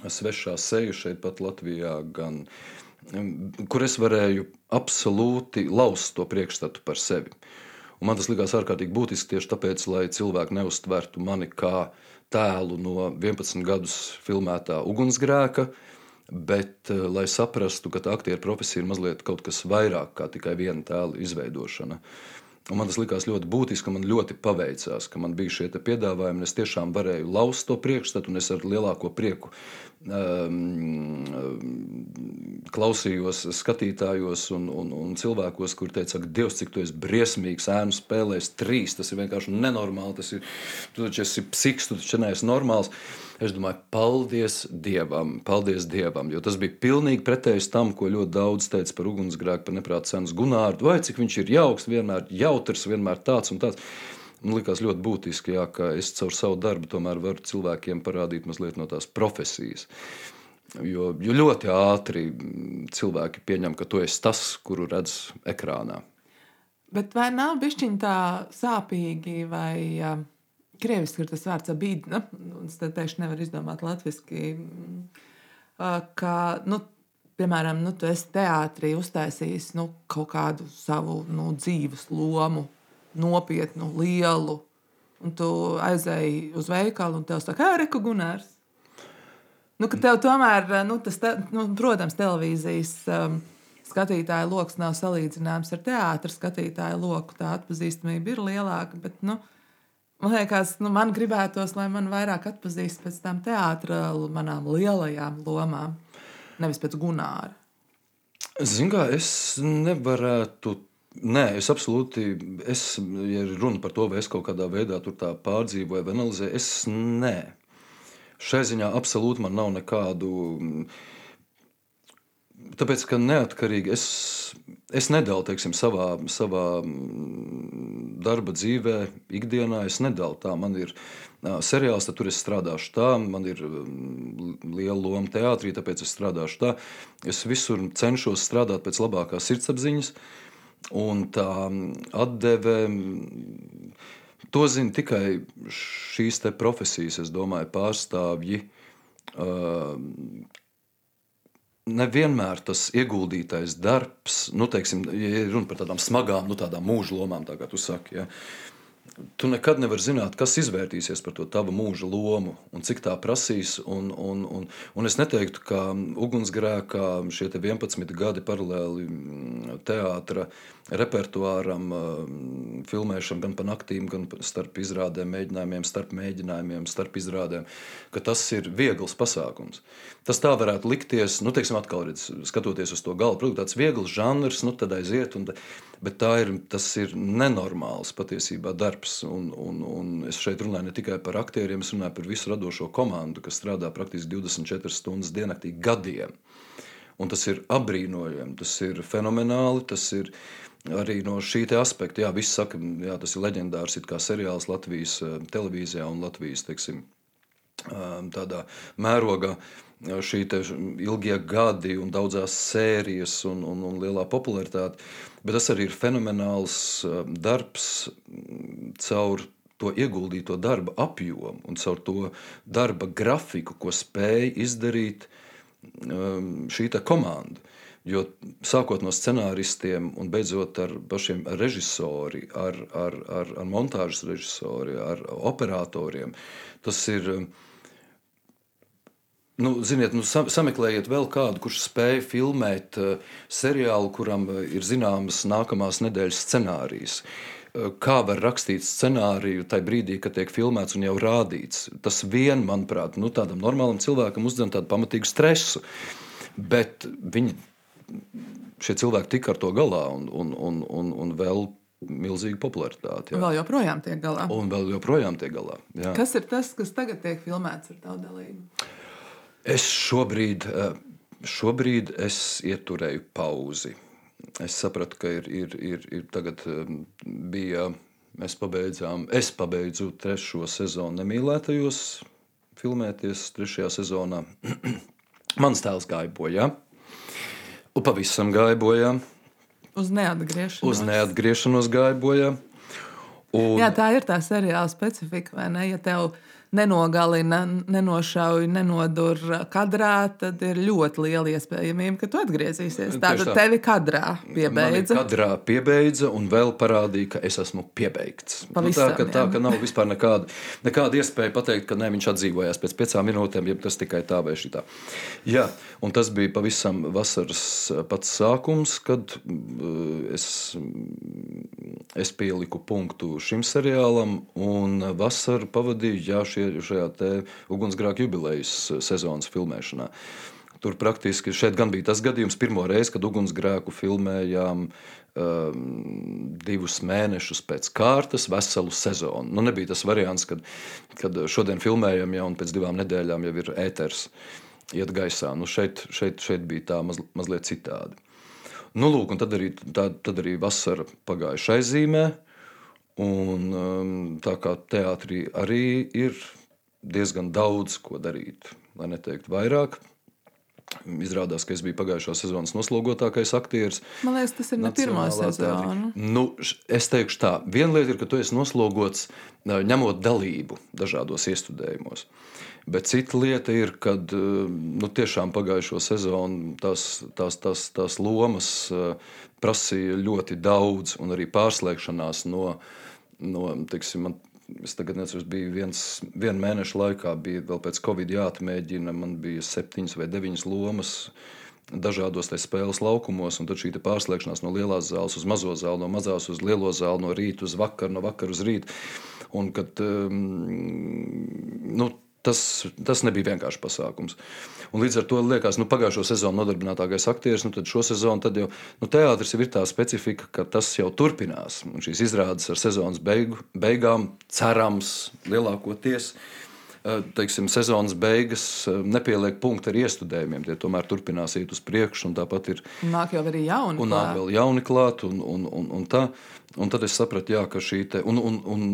svešā seju šeit pat Latvijā, gan um, kur es varēju absolūti laust to priekšstatu par sevi. Un man tas likās ārkārtīgi būtiski tieši tāpēc, lai cilvēki neuztvertu mani kā tēlu no 11 gadus filmētā ugunsgrēka, uh, Bet, eh, lai saprastu, ka tā aktieru profesija ir mazliet kaut kas vairāk kā tikai viena tēla izveidošana. Un man tas likās ļoti būtiski, man ļoti paveicās, ka man bija šie piedāvājumi. Es tiešām varēju laust to priekšstatu, un es ar lielāko prieku um, klausījos skatītājos un, un, un cilvēkos, kuriem teica, ka Dievs, cik tu esi briesmīgs, ēnu spēlēs trīs. Tas ir vienkārši nenormāli. Tas ir, tu taču esi psiks, tu taču neesi normāls. Es domāju, paldies Dievam, paldies Dievam, jo tas bija pilnīgi pretējs tam, ko ļoti daudz teica par ugunsgrēku, par neprātu cenas Gunārdu, vai cik viņš ir jauks, vienmēr jautrs, vienmēr tāds un tāds. Man liekas ļoti būtiski, jā, ka es caur savu darbu tomēr varu cilvēkiem parādīt mazliet no tās profesijas. Jo, jo ļoti ātri cilvēki pieņem, ka tu esi tas, kuru redz ekrānā. Bet vai nav bijis tā sāpīgi vai uh, krieviski ir tas vārds abīdna? Es teikšu, nevar izdomāt latviešu. Uh, ka, nu, piemēram, nu, tu esi teātrī uztaisījis nu, kaut kādu savu nu, dzīves lomu, nopietnu, lielu. Un tu aizēji uz veikalu, un tev saka, ah, reku gunārs. Nu, tev tomēr, nu, tas, te, nu, protams, televīzijas um, skatītāja lokus nav salīdzināms ar teātras skatītāja loku. Tā atpazīstamība ir lielāka. Bet, nu, man liekas, nu, man gribētos, lai man vairāk atpazīst pēc tam teātra manām lielajām lomām, nevis pēc gunāra. Ziniet, kā es nevarētu Nē, es absolūti, es, ja runa par to, vai es kaut kādā veidā pārdzīvoju vai analizēju, es nē. Šai ziņā absolūti man nav nekādu. Tāpēc, ka neatkarīgi es, es nedalu teiksim, savā, savā darba dzīvē, ikdienā. Es nedalu tā. Man ir seriāls, tad tur es strādāšu tā, man ir liela loma teātrī, tāpēc es strādāšu tā. Es visur cenšos strādāt pēc labākās sirdsapziņas. Uh, Un tā atdeve, to zina tikai šīs profesijas, es domāju, pārstāvji. Nevienmēr tas ieguldītais darbs, nu, teiksim, ja runa par tādām smagām, nu, tādām mūža lomām, tā kā tu saki, ja, tu nekad nevari zināt, kas izvērtīsies par to tavu mūža lomu un cik tā prasīs. Un, un, un, un es neteiktu, ka ugunsgrēkā šie 11 gadi paralēli mm, teātra repertuāram, mm, filmēšana gan pa naktīm, gan starp izrādēm, mēģinājumiem, starp mēģinājumiem, starp izrādēm, ka tas ir viegls pasākums. Tas tā varētu likties, nu, teiksim, atkal redz, skatoties uz to gala produktu, tāds viegls žanrs, nu, tad aiziet. Un, bet ir, tas ir nenormāls patiesībā darbs. Un, un, un es šeit runāju ne tikai par aktieriem, es runāju par visu radošo komandu, kas strādā praktiski 24 stundas diennaktī gadiem. Un tas ir apbrīnojami, tas ir fenomenāli. Tas ir arī no šī aspekta, jā, viss saka, jā, tas ir leģendārs seriāls Latvijas eh, televīzijā un Latvijas teiksim, eh, tādā mērogā šī ilgie gadi un daudzās sērijas un, un, un lielā popularitāte. Bet tas arī ir fenomenāls darbs mm, caur to ieguldīto darba apjomu un caur to darba grafiku, ko spēja izdarīt šī komanda. Jo sākot no scenāristiem un beidzot ar pašiem režisoriem, ar, ar, ar, ar montāžas režisoriem, ar operatoriem, tas ir Nu, ziniet, nu, sameklējiet vēl kādu, kurš spēj filmēt uh, seriālu, kuram uh, ir zināmas nākamās nedēļas scenārijas. Uh, kā var rakstīt scenāriju tajā brīdī, kad tiek filmēts un jau rādīts? Tas vien, manuprāt, nu, tādam normālam cilvēkam uzdod tādu pamatīgu stresu. Bet viņi, šie cilvēki tika ar to galā un, un, un, un, un vēl milzīgu popularitāti. Jā. Vēl joprojām tiek galā. Un vēl joprojām tiek galā. Jā. Kas ir tas, kas tagad tiek filmēts ar tavu dalību? Es šobrīd, eh, šobrīd es ieturēju pauzi. Es sapratu, ka ir, ir, ir, ir tagad eh, bija, mēs pabeidzām, es pabeidzu trešo sezonu nemīlētajos, filmēties trešajā sezonā. Mans tēls gāja bojā, un pavisam gāja bojā. Uz neatgriešanos. Uz neatgriešanos gāja bojā. Un... Jā, tā ir tā seriāla specifika, vai ne? Ja tev ir nenogalina, nenošauj, nenodur kadrā, tad ir ļoti liela iespējamība, ka tu atgriezīsies. Tātad tevi kadrā piebeidza. Kadrā piebeidza un vēl parādīja, ka es esmu piebeigts. Pavisam, nu, tā, ka, tā, ka nav vispār nekāda, nekāda iespēja pateikt, ka ne, viņš atdzīvojās pēc piecām minūtēm, ja tas tikai tā vai šitā. Jā, un tas bija pavisam vasaras pats sākums, kad uh, es, es pieliku punktu šim seriālam un vasaru pavadīju, jā, šie, šajā ugunsgrēka jubilejas sezonas filmēšanā. Tur praktiski šeit gan bija tas gadījums, pirmo reizi, kad ugunsgrēku filmējām um, divus mēnešus pēc kārtas, veselu sezonu. Nu, nebija tas variants, kad, kad šodien filmējam, jau un pēc divām nedēļām jau ir ēters, iet gaisā. Nu, šeit, šeit, šeit bija tā maz, mazliet citādi. Nu, lūk, tad, arī, tā, tad arī vasara pagāja šai zīmē. Un, um, tā kā teātrī arī ir diezgan daudz ko darīt, lai neteiktu vairāk. Izrādās, ka es biju pagājušā sezonas noslogotākais aktieris. Man liekas, tas ir ne pirmā sezona. Nu, es teikšu tā, viena lieta ir, ka tu esi noslogots ņemot dalību dažādos iestudējumos. Bet cita lieta ir, kad nu, tiešām pagājušo sezonu tās, tās, tās, tās lomas prasīja ļoti daudz, un arī pārslēgšanās no, no teiksim, man Es tagad nezinu, bija viens, viena mēneša laikā, bija vēl pēc Covid jāatmēģina. Man bija septiņas vai deviņas lomas dažādos spēles laukumos, un tad šī pārslēgšanās no lielās zāles uz mazo zāli, no mazās uz lielo zāli, no rīta uz vakaru, no vakara uz rītu. Un kad um, nu, Tas, tas nebija vienkārši pasākums. Un līdz ar to liekas, ka nu, pagājušo sezonu nodarbinātākais aktieris, nu, tad šo sezonu tad jau nu, teātris ir tā specifika, ka tas jau turpinās. Un šīs izrādes ar sezonas beigu, beigām, cerams, lielākoties. Eh, teiksim, sezonas beigas eh, nepieliek punktu ar iestudējumiem. Tie tomēr turpinās iet uz priekšu. Tāpat ir. Nāk jau arī jauni. Un nāk vēl jauni klāt. Un, un, un, un, tā, un tad es sapratu, jā, ka šī te, un, un, un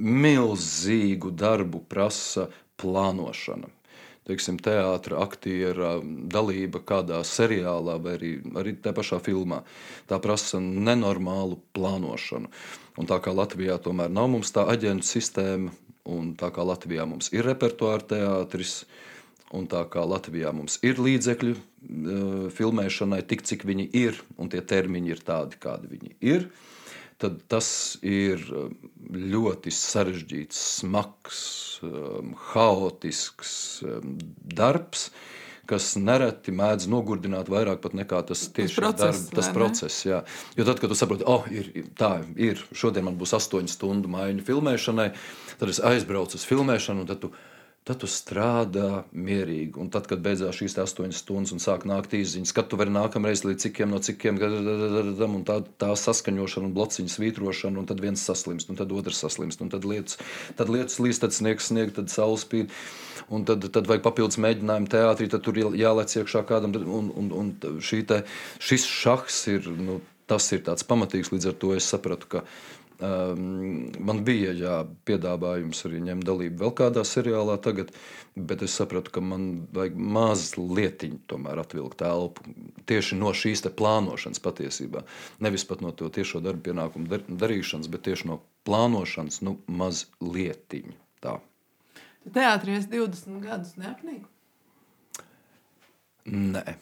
milzīgu darbu prasa plānošana. Teiksim, teātra, aktiera dalība kādā seriālā vai arī, arī tajā pašā filmā. Tā prasa nenormālu plānošanu. Un tā kā Latvijā tomēr nav mums tā aģentu sistēma, un tā kā Latvijā mums ir repertuāra teātris, un tā kā Latvijā mums ir līdzekļi e, filmēšanai, tik cik viņi ir, un tie termiņi ir tādi, kādi viņi ir, tad tas ir um, ļoti sarežģīts, smags, um, haotisks um, darbs. Kas nereti mēdz nogurdināt vairāk nekā tas tieši process. Darb, tas process jā. Jo tad, kad tu saproti, oh, ir, tā ir, šodien man būs astoņu stundu maiņa filmēšanai, tad es aizbraucu uz filmēšanu, un tad tu Tad tu strādā mierīgi. Un tad, kad beidzās šīs astoņas stundas un sāk nākt īsiņas, kad tu vari nākamreiz līdz cikiem no cikiem, un tā, tā saskaņošana un blociņa svītrošana, un tad viens saslimst, un tad otrs saslimst, un tad lietas, tad lietas līdz, tad sniegs snieg, tad saules spīd, un tad, tad vajag papildus mēģinājumu teātrī, tad tur jālec iekšā kādam, un, un, un te, šis šahs ir, nu, tas ir tāds pamatīgs, līdz ar to es sapratu, ka man bija jā, piedāvājums arī ņemt dalību vēl kādā seriālā, tagad, bet es sapratu, ka man vajag mazliet atvilkt elpu tieši no šīs plānošanas patiesībā. Nevis pat no to tiešo darbu pienākumu dar, darīšanas, bet tieši no plānošanas nu, mazliet. Teātrī es 20 gadus neapnīku. Nē.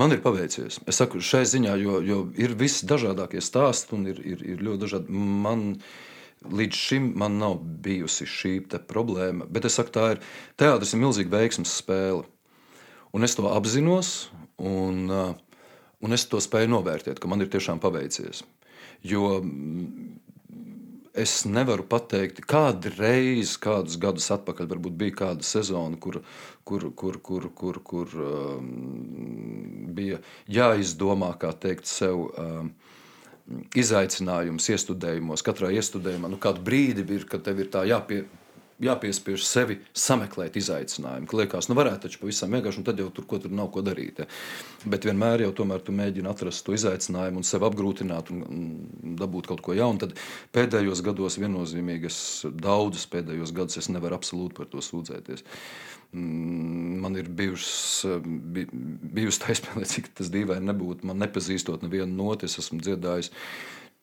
Man ir paveicies. Es saku, šai ziņā, jo, jo ir visdažādākie stāsti un ir, ir, ir ļoti dažādi. Man, Līdz šim man nav bijusi šī problēma, bet es saku, tā ir teātris, ir milzīga veiksmes spēle. Un es to apzinos, un, uh, un es to spēju novērtēt, ka man ir tiešām paveicies. Jo es nevaru pateikt, kādreiz, kādus gadus atpakaļ, varbūt bija kāda sezona, kur, kur, kur, kur, kur, kur um, bija jāizdomā, kā teikt, sev. Um, Izaicinājums iestudējumos, katrā iestudējumā, nu, kādu brīdi ir, kad tev ir tā jāpie, jāpiespiež sevi sameklēt izaicinājumu. Ka liekas, nu varētu taču pavisam vienkārši, un tad jau tur, ko tur nav ko darīt. Ja. Bet vienmēr jau tomēr tu mēģini atrast to izaicinājumu un sev apgrūtināt un, un dabūt kaut ko jaunu. Tad pēdējos gados viennozīmīgi es daudzus pēdējos gadus es nevaru absolūti par to sūdzēties. Mm, man ir bijušas, bijusi tā izpēle, cik tas dīvaini nebūtu. Man nepazīstot nevienu noti, es esmu dziedājis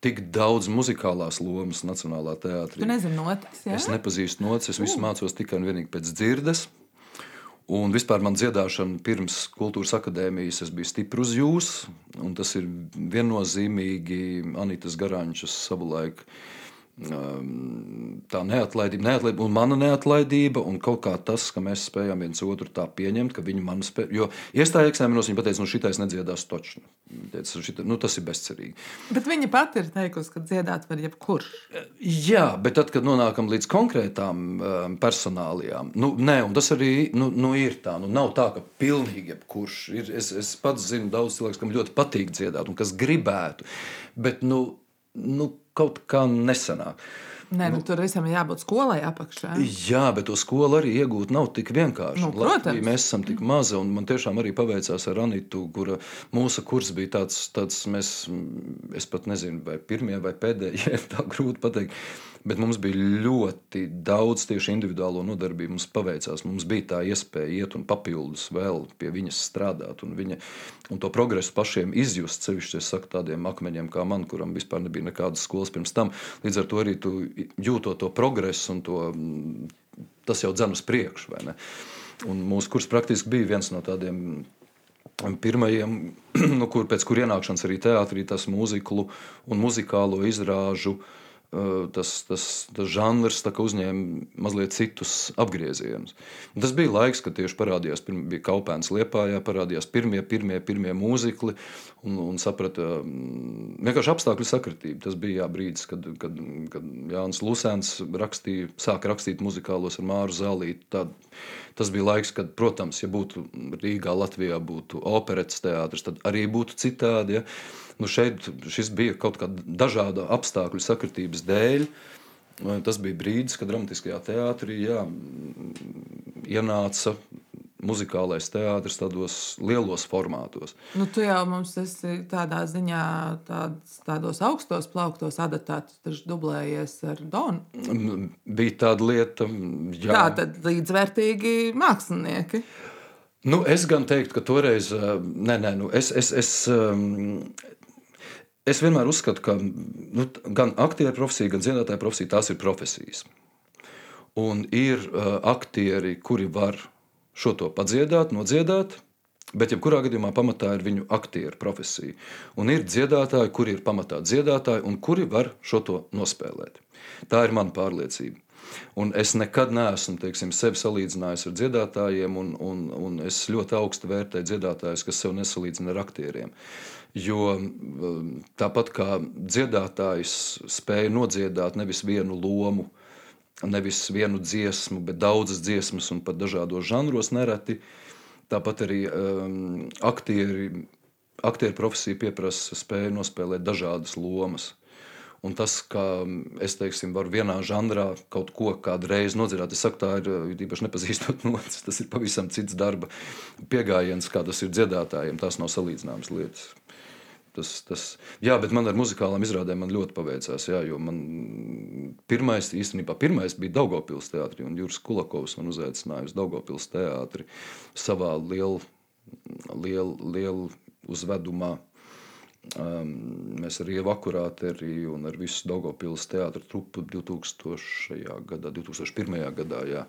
tik daudz muzikālās lomas Nacionālā teātrī. Tu nezini notis, ja? Es nepazīstu notis, es visu mācos tikai un vienīgi pēc dzirdes. Un vispār man dziedāšana pirms kultūras akadēmijas, es biju stipri uz jums. Tas ir viennozīmīgi Anītas Garančas savulaik tā neatlaidība, neatlaidība un mana neatlaidība, un kaut kā tas, ka mēs spējam viens otru tā pieņemt, ka viņi man spēj. Jo iestāja eksāmenos, viņa teica, nu šitais nedziedās točni. Teica, šita, nu, tas ir bezcerīgi. Bet viņa pati ir teikusi, ka dziedāt var jebkurš. Jā, bet tad, kad nonākam līdz konkrētām um, personālijām, nu, nē, un tas arī nu, nu, ir tā. Nu, nav tā, ka pilnīgi jebkurš ir. Es, es pats zinu daudz cilvēku, kam ļoti patīk dziedāt un kas gribētu. Bet, nu, nu, kaut kā nesanāk. Nē, nu, nu, tur visam ir jābūt skolai apakšā. Jā, bet to skolu arī iegūt nav tik vienkārši. Nu, Latvija, mēs esam tik mazi, un man tiešām arī paveicās ar Anitu, kura mūsu kurs bija tāds, tāds mēs, es pat nezinu, vai pirmie vai pēdējie, tā grūti pateikt. Bet mums bija ļoti daudz tieši individuālo nodarbību. Mums paveicās, mums bija tā iespēja iet un papildus vēl pie viņas strādāt un, viņa, un to progresu pašiem izjust. Sevišķi es saku tādiem akmeņiem kā man, kuram vispār nebija nekādas skolas pirms tam. Līdz ar to arī tu jūtot to progresu un to, tas jau dzen uz priekšu. Un mūsu kurs praktiski bija viens no tādiem pirmajiem, nu, kur pēc kur ienākšanas arī teātrī tas mūziklu un muzikālo izrāžu uh, tas, tas, tas žanrs uzņēma mazliet citus apgriezienus. Tas bija laiks, kad tieši parādījās, bija kaupēns liepājā, parādījās pirmie, pirmie, pirmie mūzikli un, un saprata vienkārši apstākļu sakritību. Tas bija jā, brīdis, kad, kad, kad Jānis Lusēns rakstīja, sāka rakstīt muzikālos ar Māru Zālīti. Tad, tas bija laiks, kad, protams, ja būtu Rīgā, Latvijā būtu operetes teātris, tad arī būtu citādi. Ja? Nu šeit šis bija kaut kāda dažāda apstākļu sakritības dēļ. Tas bija brīdis, kad dramatiskajā teātrī jā, ienāca muzikālais teātris tādos lielos formātos. Nu, tu jau mums esi tādā ziņā, tāds, tādos augstos plauktos adaptēts, taču dublējies ar Donu. Bija tāda lieta, jā. Tā tad līdzvērtīgi mākslinieki. Nu, es gan teiktu, ka toreiz, nē, nē, nu, es, es, es, Es vienmēr uzskatu, ka nu, gan aktieru profesija, gan dziedātāja profesija tās ir profesijas. Un ir uh, aktieri, kuri var šo to padziedāt, nodziedāt, Bet, jebkurā gadījumā, pamatā ir viņu aktieru profesija. Un ir dziedātāji, kuri ir pamatā dziedātāji un kuri var šo to nospēlēt. Tā ir mana pārliecība. Un es nekad neesmu teiksim, sevi salīdzinājis ar dziedātājiem, un, un, un es ļoti augstu vērtēju dziedātājus, kas sev nesalīdzina ar aktieriem. Jo um, tāpat kā dziedātājs spēja nodziedāt nevis vienu lomu, nevis vienu dziesmu, bet daudzas dziesmas un pat dažādos žanros nereti. Tāpat arī um, aktieri, aktieru profesija prasa spēju nospēlēt dažādas lomas. Un tas, ka es teiksim, varu vienā žanrā kaut ko kādreiz nodzirdēt, es saku, tā ir īpaši nepazīstot nocis. Tas ir pavisam cits darba pieejams, kā tas ir dziedātājiem. Tas nav salīdzināmas lietas. Tas, tas, jā, bet man ar muzikālām izrādēm ļoti paveicās. Jā, jo man pirmais, īstenībā, pirmais bija Daugopils teātris, un Juris Kulakovs man uzaicināja uz Daugopils teātri savā lielā liel, liel uzvedumā. Um, mēs ar Ievu Akurāteriju un ar visu Daugopils teātra trupu 2000. gadā, 2001. gadā, jā.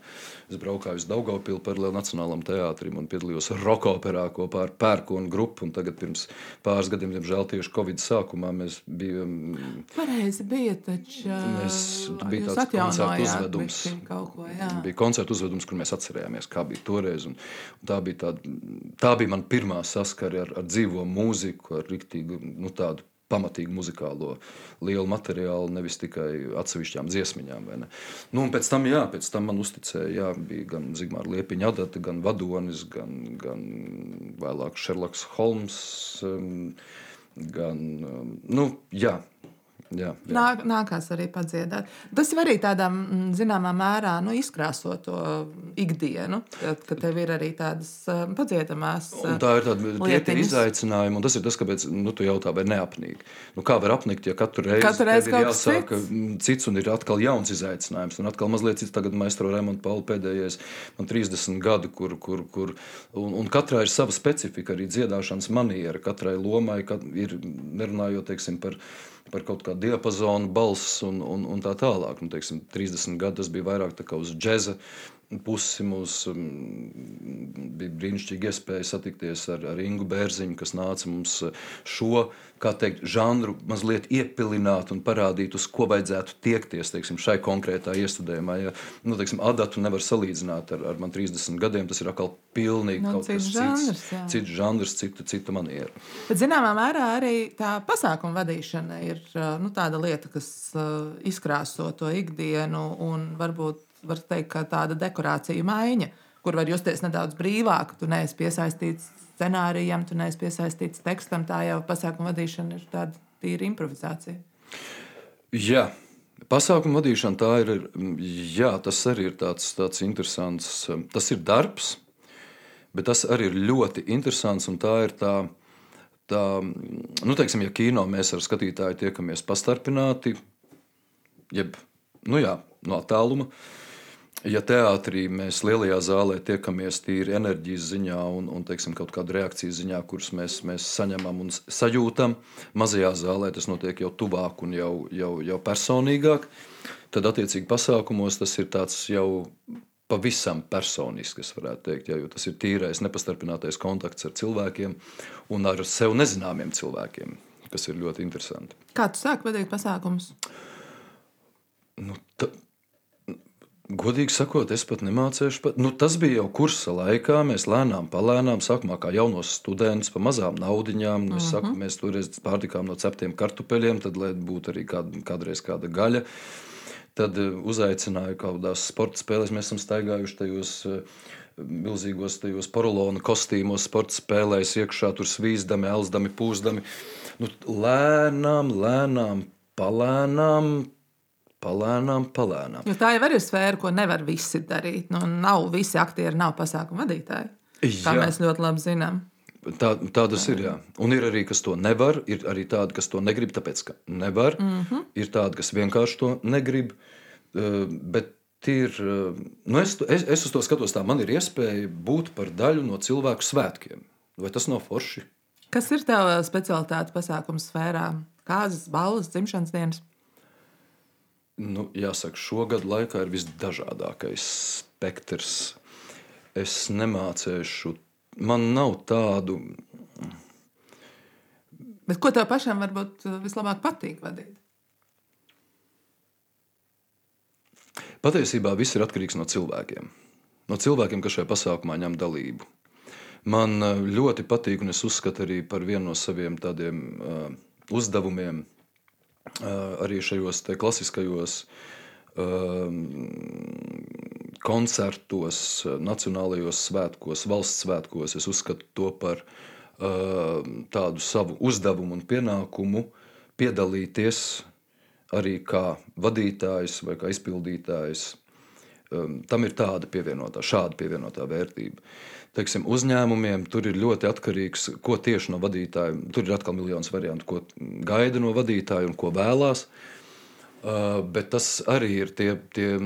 es braukāju uz Daugopilu paralēli Nacionālam teātrim un piedalījos roka operā kopā ar Pērkonu grupu, un tagad pirms pāris gadiem, diemžēl tieši Covid sākumā mēs bijām. Pareizi bija, taču mēs, bija tāds koncertu uzvedums. Ko, jā. bija koncertu uzvedums, kur mēs atcerējāmies, kā bija toreiz, un, un tā bija tāda, tā bija man pirmā saskari ar, ar dzīvo mūziku, ar riktīgu nu, tādu pamatīgu muzikālo lielu materiālu, nevis tikai atsevišķām dziesmiņām. Nu, pēc tam, jā, pēc tam man uzticēja, jā, bija gan Zigmāra Liepiņa adata, gan Vadonis, gan, gan vēlāk Šerloks Holms, um, gan, um, nu, jā, Jā, jā. Nāk, nākās arī padziedāt. Tas jau arī tādā mm, zināmā mērā nu, izkrāso to ikdienu, kad tev ir arī tādas padziedamās lietas. Tā ir tāda izaicinājuma, un tas ir tas, kāpēc nu, tu jautā, vai neapnīk. Nu, kā var apnikt, ja katru reizi, katru reizi ir jāsāk cits. Mm, cits un ir atkal jauns izaicinājums. Un atkal mazliet cits tagad maestro Raimonda Paula pēdējais, man 30 gadu, kur, kur, kur un, un katrai ir sava specifika, arī dziedāšanas maniera, katrai lomai, kad ir nerunājot, teiksim, par par kaut kādu diapazonu, balss un, un, un tā tālāk. Nu, teiksim, 30 gadi tas bija vairāk uz džēza pusi mums um, bija brīnišķīga iespēja satikties ar, ar Ingu Bērziņu, kas nāca mums uh, šo teikt, žanru mazliet iepilināt un parādīt, uz ko vajadzētu tiekties teiksim, šai konkrētā iestudējumā. Ja, nu, teiksim, adatu nevar salīdzināt ar, ar man 30 gadiem, tas ir atkal pilnīgi no, kaut kas žanrs, cits, jā. cits žanrs, cita, cita maniera. Bet zināmā mērā arī tā pasākuma vadīšana ir uh, nu, tāda lieta, kas uh, izkrāso to ikdienu un varbūt var teikt, ka tāda dekorācija maiņa, kur var justies nedaudz brīvāk. Tu neesi piesaistīts scenārijam, tu neesi piesaistīts tekstam. Tā jau pasākuma vadīšana ir tāda tīra improvizācija. Jā. Pasākuma vadīšana tā ir. Jā, tas arī ir tāds, tāds interesants. Tas ir darbs, bet tas arī ir ļoti interesants. Tā ir tā, tā nu, teiksim, ja kino mēs ar skatītāju tiekamies pastarpināti, jeb nu jā, no attāluma. Uh, ja teātrī mēs lielajā zālē tiekamies tīri enerģijas ziņā un, un teiksim, kaut kādu reakciju ziņā, kuras mēs, mēs saņemam un sajūtam, mazajā zālē tas notiek jau tuvāk un jau, jau, jau personīgāk, tad attiecīgi pasākumos tas ir tāds jau pavisam personisks, es varētu teikt, ja, jo tas ir tīrais, nepastarpinātais kontakts ar cilvēkiem un ar sev nezināmiem cilvēkiem, kas ir ļoti interesanti. Kā tu sāki vadīt pasākumus? Nu, Godīgi sakot, es pat nemācīju. Pat. Nu, tas bija jau kursa laikā. Mēs lēnām, palēnām, sākumā kā jaunos studentus, pa mazām naudiņām. Nu, uh -huh. saku, mēs toreiz pārtikām no ceptiem kartupeļiem, tad, lai būtu arī kād, kādreiz kāda gaļa. Tad eh, uzaicināju kaut kādās sporta spēlēs. Mēs esam staigājuši tajos eh, milzīgos tajos porolona kostīmos, sporta spēlēs, iekšā tur svīzdami, elzdami, pūzdami. Nu, lēnām, lēnām, palēnām Palēnām, palēnām. Jo tā jau ir sfēra, ko nevar visi darīt. Nu, nav visi aktieri, nav pasākumu vadītāji. Kā jā. mēs ļoti labi zinām. Tā, tā tas ir. Jā. Un ir arī, kas to nevar, ir arī tādi, kas to negrib, tāpēc ka nevar. Mm -hmm. Ir tādi, kas vienkārši to negrib. Bet ir, nu es, es, es uz to skatos, tā man ir iespēja būt par daļu no cilvēku svētkiem. Vai tas nav forši? Kas ir tavs specialitāte pasākumu sfērā? Kādas balvas, dzimšanas dienas? Nu, jāsaka, šogad laikā ir visdažādākais spektrs. Es nemācīšu man nav tādu. Bet ko tev pašam varbūt uh, vislabāk patīk vadīt? Patiesībā viss ir atkarīgs no cilvēkiem. No cilvēkiem, kas šajā pasākumā ņem dalību. Man uh, ļoti patīk, un es uzskatu arī par vienu no saviem tādiem uh, uzdevumiem, arī šajos klasiskajos uh, koncertos, nacionālajos svētkos, valsts svētkos. Es uzskatu to par uh, tādu savu uzdevumu un pienākumu piedalīties arī kā vadītājs vai kā izpildītājs. Um, tam ir tāda pievienotā, šāda pievienotā vērtība. Teiksim, uzņēmumiem tur ir ļoti atkarīgs, ko tieši no vadītāja. Tur ir atkal miljonus variantu, ko gaida no vadītāja un ko vēlās. Uh, bet tas arī ir tie, tie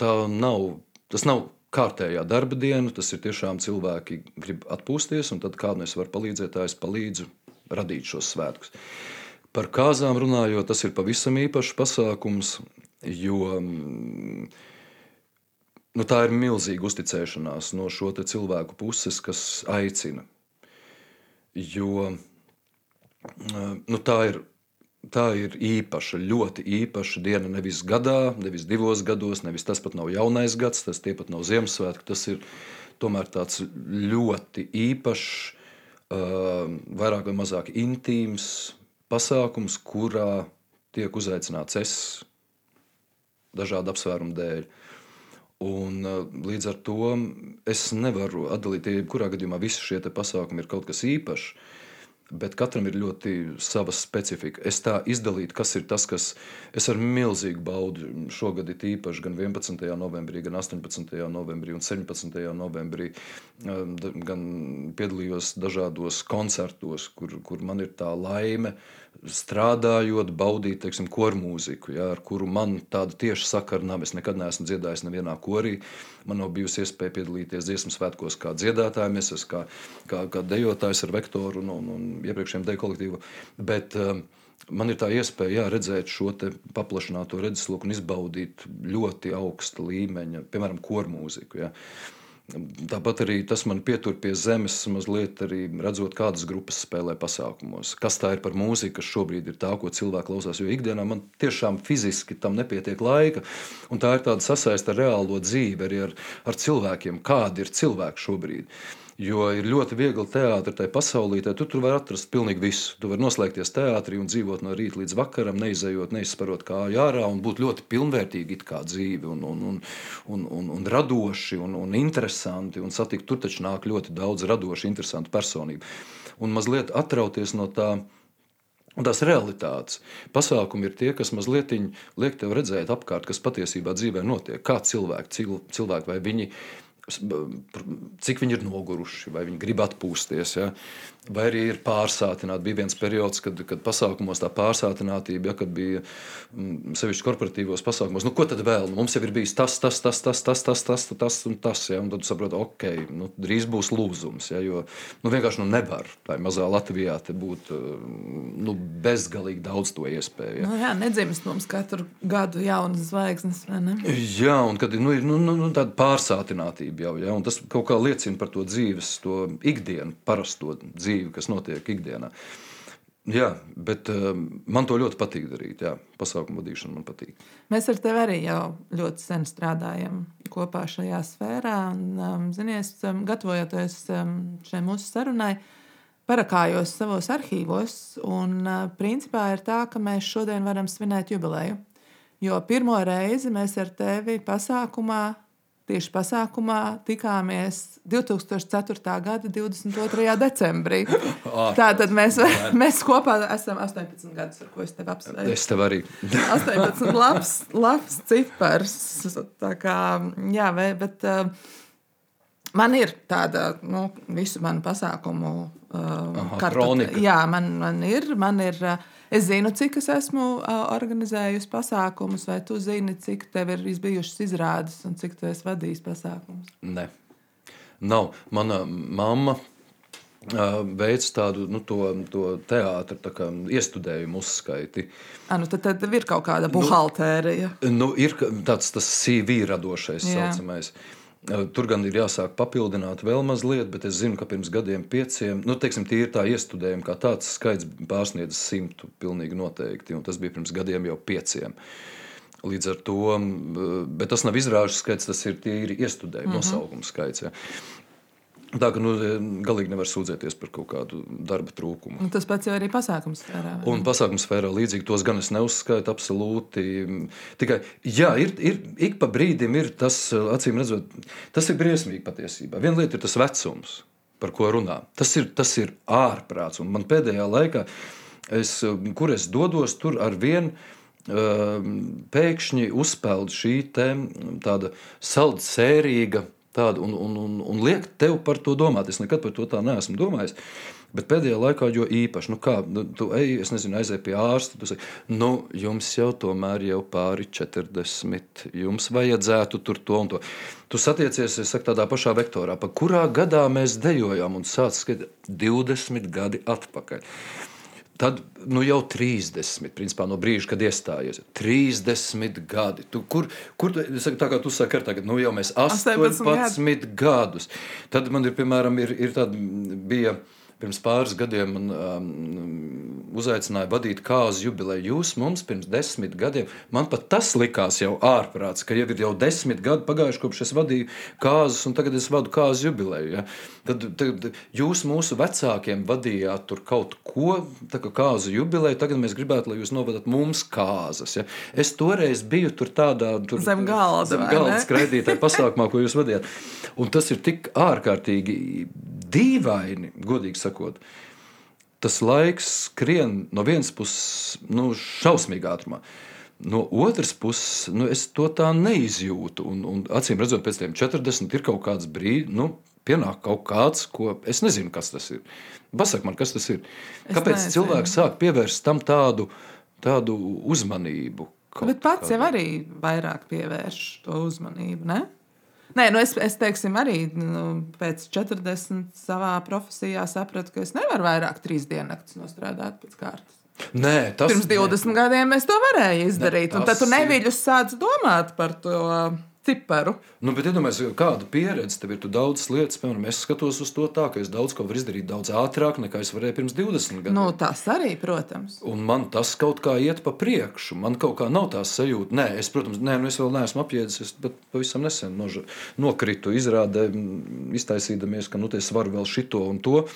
tā nav, tas nav kārtējā darba diena. Tas ir tiešām cilvēki grib atpūsties, un tad kādam es varu palīdzēt, tā es palīdzu radīt šos svētkus. Par kāzām runājot, tas ir pavisam īpašs pasākums, jo mm, nu, tā ir milzīga uzticēšanās no šo cilvēku puses, kas aicina. Jo nu, tā ir tā ir īpaša, ļoti īpaša diena. Nevis gadā, nevis divos gados, nevis tas pat nav jaunais gads, tas pat nav Ziemassvētku. Tas ir tomēr tāds ļoti īpašs, uh, vairāk vai mazāk intīms pasākums, kurā tiek uzaicināts es dažādu apsvērumu dēļ. Un, līdz ar to es nevaru atdalīt, ja kurā gadījumā visi šie pasākumi ir kaut kas īpašs. Bet katram ir ļoti sava specifika. Es tā izdalītu, kas ir tas, kas es ar milzīgu baudu šogad ir īpaši gan 11. novembrī, gan 18. novembrī un 17. novembrī. Gan piedalījos dažādos koncertos, kur, kur man ir tā laime strādājot, baudīt, teiksim, koru mūziku, ja, ar kuru man tāda tieša sakara nav. Es nekad neesmu dziedājis nevienā korī. Man nav bijusi iespēja piedalīties dziesmu svētkos kā dziedātājiem, es esmu kā, kā, kā dejotājs ar vektoru un, un, un iepriekšējiem deju kolektīvu. Bet, um, Man ir tā iespēja jā, redzēt šo paplašināto redzesloku un izbaudīt ļoti augsta līmeņa, piemēram, kormūziku. Ja. Tāpat arī tas man pietur pie zemes, mazliet arī redzot, kādas grupas spēlē pasākumos. Kas tā ir par mūziku, kas šobrīd ir tā, ko cilvēki klausās. Jo ikdienā man tiešām fiziski tam nepietiek laika. Tā ir tāda sasaiste ar reālo dzīvi, arī ar, ar cilvēkiem, kādi ir cilvēki šobrīd. Jo ir ļoti viegli teātrī, tai pasaulītē. Tu tur vari atrast pilnīgi visu. Tu vari noslēgties teātrī un dzīvot no rīta līdz vakaram, neizējot, neizsparot kāju ārā un būt ļoti pilnvērtīgi dzīve, un, un, un, un, un, un radoši un, un interesanti. Un satikt tur taču nāk ļoti daudz radošu, interesantu personību. Un mazliet atrauties no tā. Un tās realitātes pasākumi ir tie, kas mazliet liek tev redzēt apkārt, kas patiesībā dzīvē notiek. Kā cilvēki, cilvēki vai viņi ir cik viņi ir noguruši, vai viņi grib atpūsties. Ja? vai arī ir pārsātināti. Bija viens periods, kad, kad pasākumos tā pārsātinātība, ja, kad bija sevišķi korporatīvos pasākumos, nu, ko tad vēl? Nu, mums jau ir bijis tas, tas, tas, tas, tas, tas, tas, tas un tas. Ja, un tad tu saproti, ok, nu, drīz būs lūzums. Ja, jo nu, vienkārši nu, nevar tā mazā Latvijā būt nu, bezgalīgi daudz to iespēju. Ja. Nu, jā, nedzimst mums katru gadu jaunas zvaigznes. Jā, un kad nu, ir nu, nu, nu, tāda pārsātinātība jau, ja, un tas kaut kā liecina par to dzīves, to ikdienu, parasto dzīvi kas notiek ikdienā. Jā, bet uh, man to ļoti patīk darīt. Jā, pasākumu vadīšana man patīk. Mēs ar tevi arī jau ļoti sen strādājam kopā šajā sfērā. Un, um, zinies, um, gatavojoties um, šai mūsu sarunai, parakājos savos arhīvos. Un, uh, principā ir tā, ka mēs šodien varam svinēt jubileju. Jo pirmo reizi mēs ar tevi pasākumā tieši pasākumā tikāmies 2004. gada 22. decembrī. Tātad mēs, mēs kopā esam 18 gadus, ar ko es tevi apsveicu. Es tev arī. 18 labs, labs cipars. Tā kā, jā, bet uh, man ir tāda, nu, visu manu pasākumu uh, karta. Jā, man, man ir, man ir uh, Es zinu, cik es esmu uh, organizējusi pasākumus, vai tu zini, cik tev ir bijušas izrādes un cik tu esi vadījis pasākumus? Nē, nav. Mana mamma veids tādu nu, to, to teātru iestudējumu uzskaiti. A, nu tad, tad ir kaut kāda buhaltērija. Nu, nu, ir tāds tas CV radošais, Jā. saucamais. Tur gan ir jāsāk papildināt vēl mazliet, bet es zinu, ka pirms gadiem, pieciem, nu, teiksim, ir tā iestudējuma, kā tāds skaits pārsniedz simtu. Pilnīgi noteikti. Un tas bija pirms gadiem jau pieciem. Līdz ar to, bet tas nav izrāžu skaits, tas ir tie ir iestudējumi, mm -hmm. nosaukuma skaits. Ja. Tā ka nu, galīgi nevar sūdzēties par kaut kādu darba trūkumu. Un tas pats jau arī pasākums sfērā. Un pasākums sfērā līdzīgi tos gan es neuzskaitu absolūti. Tikai, jā, ir, ir ik pa brīdim ir tas, acīm redzot, tas ir briesmīgi patiesībā. Viena lieta ir tas vecums, par ko runā. Tas ir, tas ir ārprāts. Un man pēdējā laikā, es, kur es dodos, tur ar vienu pēkšņi uzpeld šī tāda salda sērīga tādu, un, un, un, un liek tev par to domāt. Es nekad par to tā neesmu domājis. Bet pēdējā laikā jo īpaši, nu kā, nu, tu ej, es nezinu, aizēji pie ārsta, tu saki, nu, jums jau tomēr jau pāri 40, jums vajadzētu tur to un to. Tu satiecies, es saku, tādā pašā vektorā, pa kurā gadā mēs dejojām un sāc skatīt 20 gadi atpakaļ. Tad nu, jau 30, principā, no brīža, kad iestājies. 30 gadi. Tu, kur, kur tu, saku, tā kā tu saki, tagad nu, jau mēs 18, 18 gadus. Tad man ir, piemēram, ir, ir tāda bija pirms pāris gadiem man um, uzaicināja vadīt kāzu jubileju. Jūs mums pirms desmit gadiem, man pat tas likās jau ārprāts, ka jau ir jau desmit gadi pagājuši kopš es vadīju kāzus, un tagad es vadu kāzu jubileju. Ja? Tad, tad jūs mūsu vecākiem vadījāt tur kaut ko, tā kā kāzu jubileju, tagad mēs gribētu, lai jūs novadat mums kāzas. Ja? Es toreiz biju tur tādā tur, zem galda, zem galda skraidītāja pasākumā, ko jūs vadījāt. Un tas ir tik ārkārtīgi dīvaini, godīgi sakot. Tas laiks skrien no vienas puses, nu, šausmīgi ātrumā. No otras puses, nu, es to tā neizjūtu. Un, un acīm redzot, pēc tam 40 ir kaut kāds brīdis, nu, pienāk kaut kāds, ko es nezinu, kas tas ir. Pasaka man, kas tas ir. Kāpēc nezinu. cilvēks sāk pievērst tam tādu, tādu uzmanību? Bet pats kādu. jau arī vairāk pievērš to uzmanību. Ne? Nē, nu es, es teiksim, arī nu, pēc 40 savā profesijā sapratu, ka es nevaru vairāk trīs diennakts nostrādāt pēc kārtas. Nē, tas Pirms 20 nē. gadiem es to varēju izdarīt. Un tad tu neviļus sāc domāt par to ciparu. Nu, bet, iedomājieties, kāda pieredze tev ir. Tu daudzas lietas, piemēram, es skatos uz to tā, ka es daudz ko varu izdarīt daudz ātrāk nekā es varēju pirms 20 gadiem. Nu, tas arī, protams. Un man tas kaut kā iet pa priekšu. Man kaut kā nav tā sajūta. Nē, es, protams, nē, nu es vēl neesmu apjēdzis, bet pavisam nesen noža, nokritu izrādē, iztaisīdamies, ka nu, es varu vēl šito un to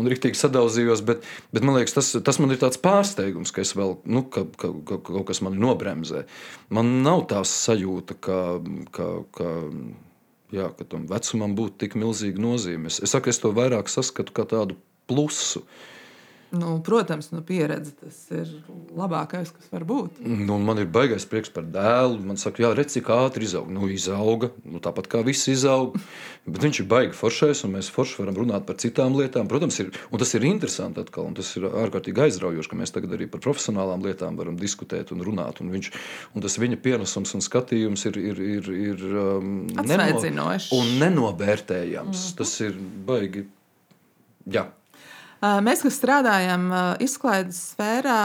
un rīktīgi sadaudzījos. Bet, bet man liekas, tas, tas man ir tāds pārsteigums, ka, vēl, nu, ka, ka, ka kaut kas mani nobremzē. Man nav tā sajūta, ka, ka, ka, jā, ka tam vecumam būtu tik milzīga nozīme. Es, es saku, es to vairāk saskatu kā tādu plusu. Nu, protams, nu, pieredze tas ir labākais, kas var būt. Nu, man ir baisais prieks par dēlu. Man saka, jā, redz, cik ātri izauga. Nu, izauga nu, tāpat kā viss izauga. Bet viņš ir baigi foršais, un mēs forši varam runāt par citām lietām. Protams, ir, tas ir interesanti atkal, un tas ir ārkārtīgi aizraujoši, ka mēs tagad arī par profesionālām lietām varam diskutēt un runāt. Un, viņš, un tas viņa pienesums un skatījums ir, ir, ir, ir um, neno, un nenovērtējams. Mm -hmm. Tas ir baigi. Jā. Mēs, kas strādājam izklaides sfērā,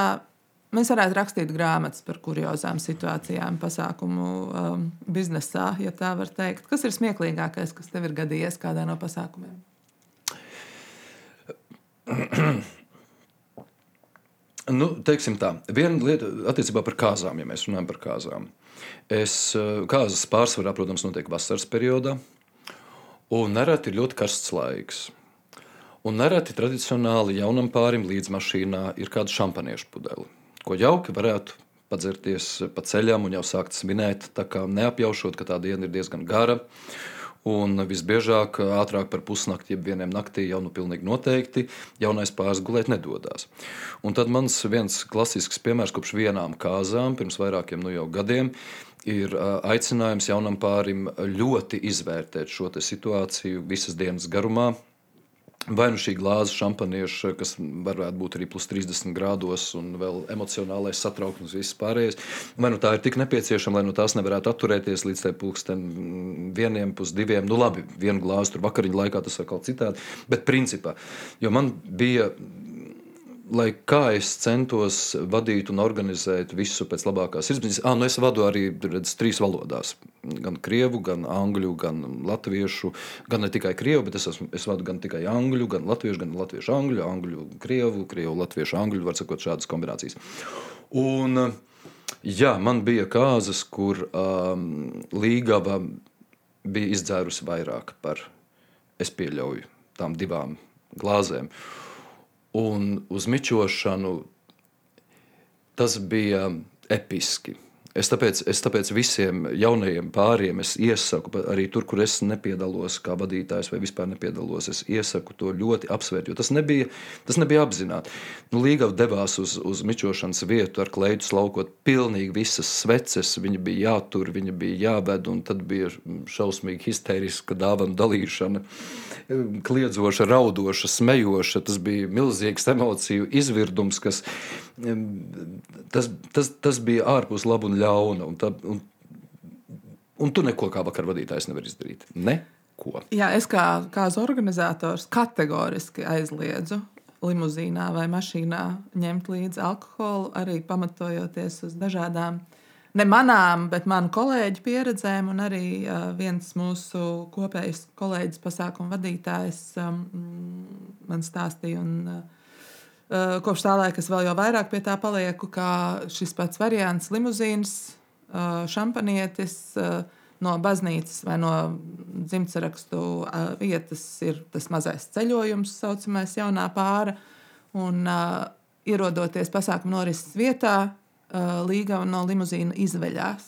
mēs varētu rakstīt grāmatas par kuriozām situācijām, pasākumu um, biznesā, ja tā var teikt. Kas ir smieklīgākais, kas tev ir gadījies kādā no pasākumiem? Nu, teiksim tā, viena lieta attiecībā par kāzām, ja mēs runājam par kāzām. Es, kāzas pārsvarā, protams, notiek vasaras periodā, un nereti ir ļoti karsts laiks. Un nereti tradicionāli jaunam pārim līdz mašīnā ir kāda šampaniešu pudele, ko jauki varētu padzerties pa ceļam un jau sākt svinēt, neapjaušot, ka tā diena ir diezgan gara. Un visbiežāk, ātrāk par pusnakti, jeb vienam naktī jau nu pilnīgi noteikti jaunais pāris gulēt nedodas. Un tad mans viens klasisks piemērs kopš vienām kāzām, pirms vairākiem nu jau gadiem, ir aicinājums jaunam pārim ļoti izvērtēt šo situāciju visas dienas garumā, Vai nu šī glāze šampanieša, kas varētu būt arī plus 30 grādos, un vēl emocionālais satraukums, viss pārējais, vai nu tā ir tik nepieciešama, lai no tās nevarētu atturēties līdz tai pulksten vieniem, pusdiviem. Nu, labi, vienu glāzi tur vakariņu laikā tas atkal citādi, bet principā, jo man bija lai kā es centos vadīt un organizēt visu pēc labākās izpratnes, ah, nu es vadu arī redz, trīs valodās. Gan krievu, gan angļu, gan latviešu. Gan ne tikai krievu, bet es, esmu, es vadu gan tikai angļu, gan latviešu, gan latviešu angļu, angļu krievu, krievu latviešu angļu, var sakot šādas kombinācijas. Un, jā, man bija kāzas, kur um, līgava bija izdzērusi vairāk par, es pieļauju, tām divām glāzēm. Un uz mičošanu tas bija episki. Es tāpēc, es tāpēc visiem jaunajiem pāriem iesaku, arī tur, kur es nepiedalos kā vadītājs vai vispār nepiedalos, es iesaku to ļoti apsvērt, jo tas nebija, tas nebija apzināti. Nu, Līgava devās uz, uz mičošanas vietu ar kleitu slaukot pilnīgi visas sveces, viņa bija jātur, viņa bija jāved, un tad bija šausmīgi histēriska dāvana dalīšana, kliedzoša, raudoša, smejoša, tas bija milzīgs emociju izvirdums, kas tas, tas, tas bija ārpus laba un ļauna. Un tā, un, un tu neko kā vakar vadītājs nevar izdarīt. Neko. Jā, es kā, kā organizators kategoriski aizliedzu limuzīnā vai mašīnā ņemt līdzi alkoholu, arī pamatojoties uz dažādām ne manām, bet manu kolēģu pieredzēm. Un arī uh, viens mūsu kopējs kolēģis, pasākuma vadītājs, um, man stāstīja. Un, uh, kopš tā laika es vēl jau vairāk pie tā palieku, kā šis pats variants - limuzīns, eh, šampanietis eh, no baznīcas vai no dzimtsarakstu vietas ir tas mazais ceļojums, tā saucamais jaunā pāra. Un, uh, ierodoties pasākuma norises vietā, uh, līga no limuzīna izveļās.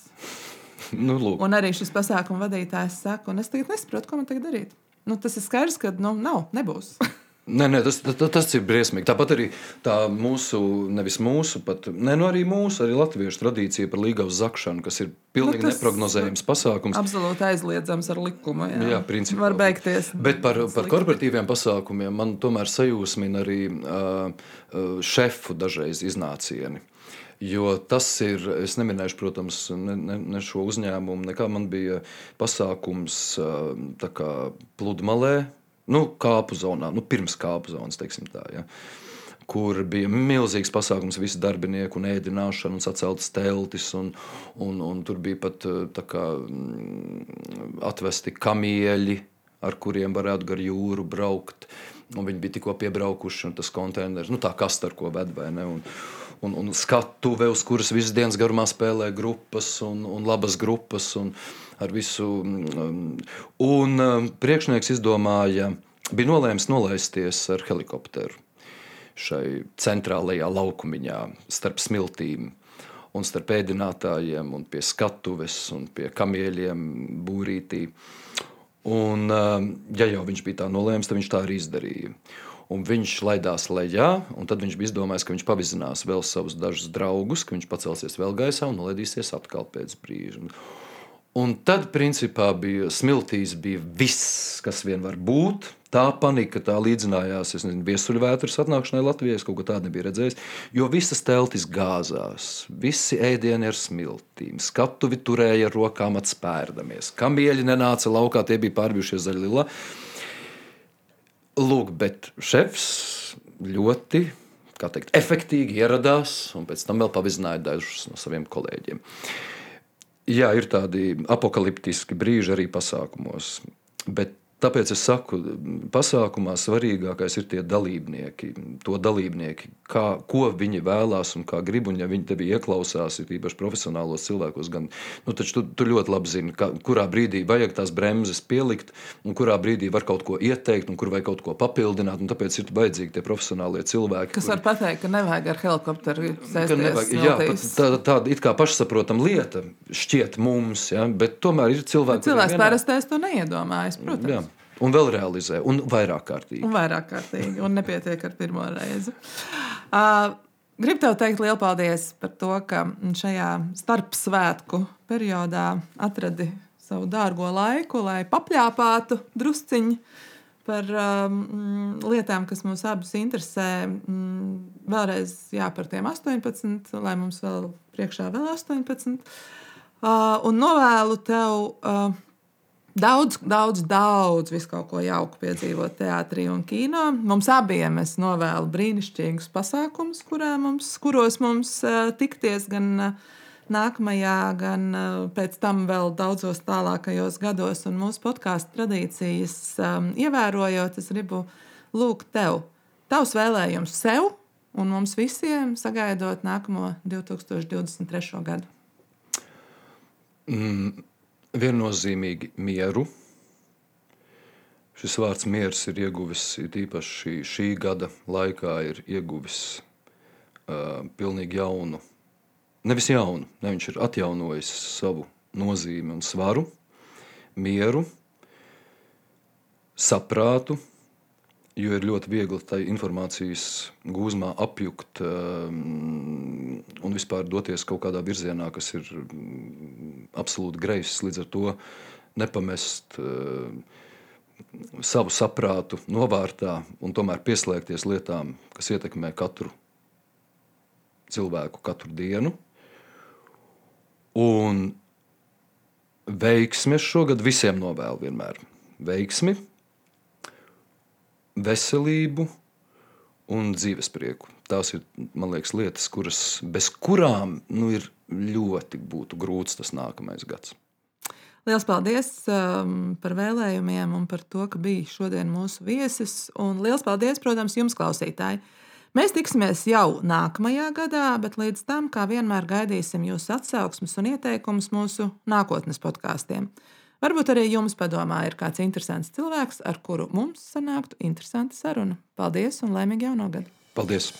nu, lūk. un arī šis pasākuma vadītājs saka, un es tagad nesaprotu, ko man tagad darīt. Nu, tas ir skaidrs, ka nu, nav, nebūs. Nē, nē, tas, tas, tas ir briesmīgi. Tāpat arī tā mūsu, nevis mūsu, bet ne, nu arī mūsu, arī latviešu tradīcija par līgavu zakšanu, kas ir pilnīgi nu, neparedzējams pasākums. Absolūti aizliedzams ar likumu. Jā, jā principā. Var beigties. Bet par, par korporatīviem pasākumiem man tomēr sajūsmina arī uh, šefu dažreiz iznācieni. Jo tas ir, es neminēšu, protams, ne, ne, ne šo uzņēmumu, nekā man bija pasākums uh, pludmalē nu, kāpu zonā, nu, pirms kāpu zonas, teiksim tā. Ja kur bija milzīgs pasākums, visi darbinieki un ēdināšana, un saceltas teltis. Un, un, un tur bija pat eh, kā, mm, atvesti kamieļi, ar kuriem varētu gar jūru braukt. Un viņi bija tikko piebraukuši, un tas konteiners, nu, tā kasta, ar ko ved vai ne. Un, un, skatuve, uz kuras visas dienas garumā spēlē grupas un, un labas grupas. Un, ar visu. Um, un um, priekšnieks izdomāja, bija nolēmis nolaisties ar helikopteru šai centrālajā laukumiņā starp smiltīm. Un starp ēdinātājiem, un pie skatuves, un pie kamieļiem būrītī. Un, ja jau viņš bija tā nolēmis, tad viņš tā arī izdarīja. Un viņš laidās lejā, un tad viņš bija izdomājis, ka viņš pavizinās vēl savus dažus draugus, ka viņš pacelsies vēl gaisā un nolaidīsies atkal pēc brīža. Un tad, principā, bija smiltīs, bija viss, kas vien var būt. Tā panika, tā līdzinājās viesuļvētras atnākšanai Latvijā. Es kaut ko tādu nebiju redzējis. Jo visas teltis gāzās, visi ēdieni ar smiltīm, skatuvi turēja rokām atspērdamies. Kamieļi nenāca laukā, tie bija pārbijušies zaļlilā. Lūk, bet šefs ļoti teikt, efektīvi ieradās un pēc tam vēl pavizināja dažus no saviem kolēģiem. Jā, ir tādi apakaliptiski brīži arī pasākumos. Bet Tāpēc es saku, pasākumā svarīgākais ir tie dalībnieki, to dalībnieki, kā, ko viņi vēlās un kā grib. Un, ja viņi tevi ieklausās, ir īpaši profesionālos cilvēkos, gan nu, tu, tu ļoti labi zini, ka, kurā brīdī vajag tās bremzes pielikt, un kurā brīdī var kaut ko ieteikt, un kur vajag kaut ko papildināt. Tāpēc ir vajadzīgi tie profesionālie cilvēki. Kas kuri, var pateikt, ka nevajag ar helikopteru sēsties? Jā, tāda tā, tā, tā pašsaprotama lieta šķiet mums, ja, bet tomēr ir cilvēki, parastais to neiedomājas, protams. Jā. Un vēl realizē, un vairāk kārtīgi. Un vairāk kārtīgi, un nepietiek ar pirmo reizi. Uh, Gribu tev teikt lielu paldies par to, ka šajā starpsvētku periodā atradi savu dārgo laiku, lai papļāpātu drusciņu par um, lietām, kas mūs abus interesē. Um, vēlreiz jā, par tiem 18, lai mums vēl priekšā vēl 18. Uh, un novēlu tev uh, Daudz, daudz, daudz visu kaut ko jauku piedzīvot teātrī un kino. Mums abiem es novēlu brīnišķīgus pasākumus, mums, kuros mums uh, tikties gan uh, nākamajā, gan uh, pēc tam vēl daudzos tālākajos gados. Un mūsu podkāstu tradīcijas um, ievērojot, es gribu lūgt tev, tavs vēlējums sev un mums visiem sagaidot nākamo 2023. gadu. Mm viennozīmīgi mieru. Šis vārds miers ir ieguvis īpaši šī, šī gada laikā, ir ieguvis uh, pilnīgi jaunu, nevis jaunu, ne viņš ir atjaunojis savu nozīmi un svaru, mieru, saprātu, jo ir ļoti viegli tai informācijas gūzmā apjukt um, un vispār doties kaut kādā virzienā, kas ir um, absolūti greizs. Līdz ar to nepamest uh, savu saprātu novārtā un tomēr pieslēgties lietām, kas ietekmē katru cilvēku katru dienu. Un veiksmi šogad visiem novēlu vienmēr. Veiksmi, veselību un dzīvesprieku. Tās ir, liekas, lietas, kuras, bez kurām nu, ir ļoti grūts tas nākamais gads. Lielas paldies um, par vēlējumiem un par to, ka bija šodien mūsu viesis. Un liels paldies, protams, jums, klausītāji! Mēs tiksimies jau nākamajā gadā, bet līdz tam, kā vienmēr, gaidīsim jūsu atsauksmes un ieteikumus mūsu nākotnes podkāstiem. Varbūt arī jums padomā ir kāds interesants cilvēks, ar kuru mums sanāktu interesanta saruna. Paldies un laimīgi jauno gadu! Paldies!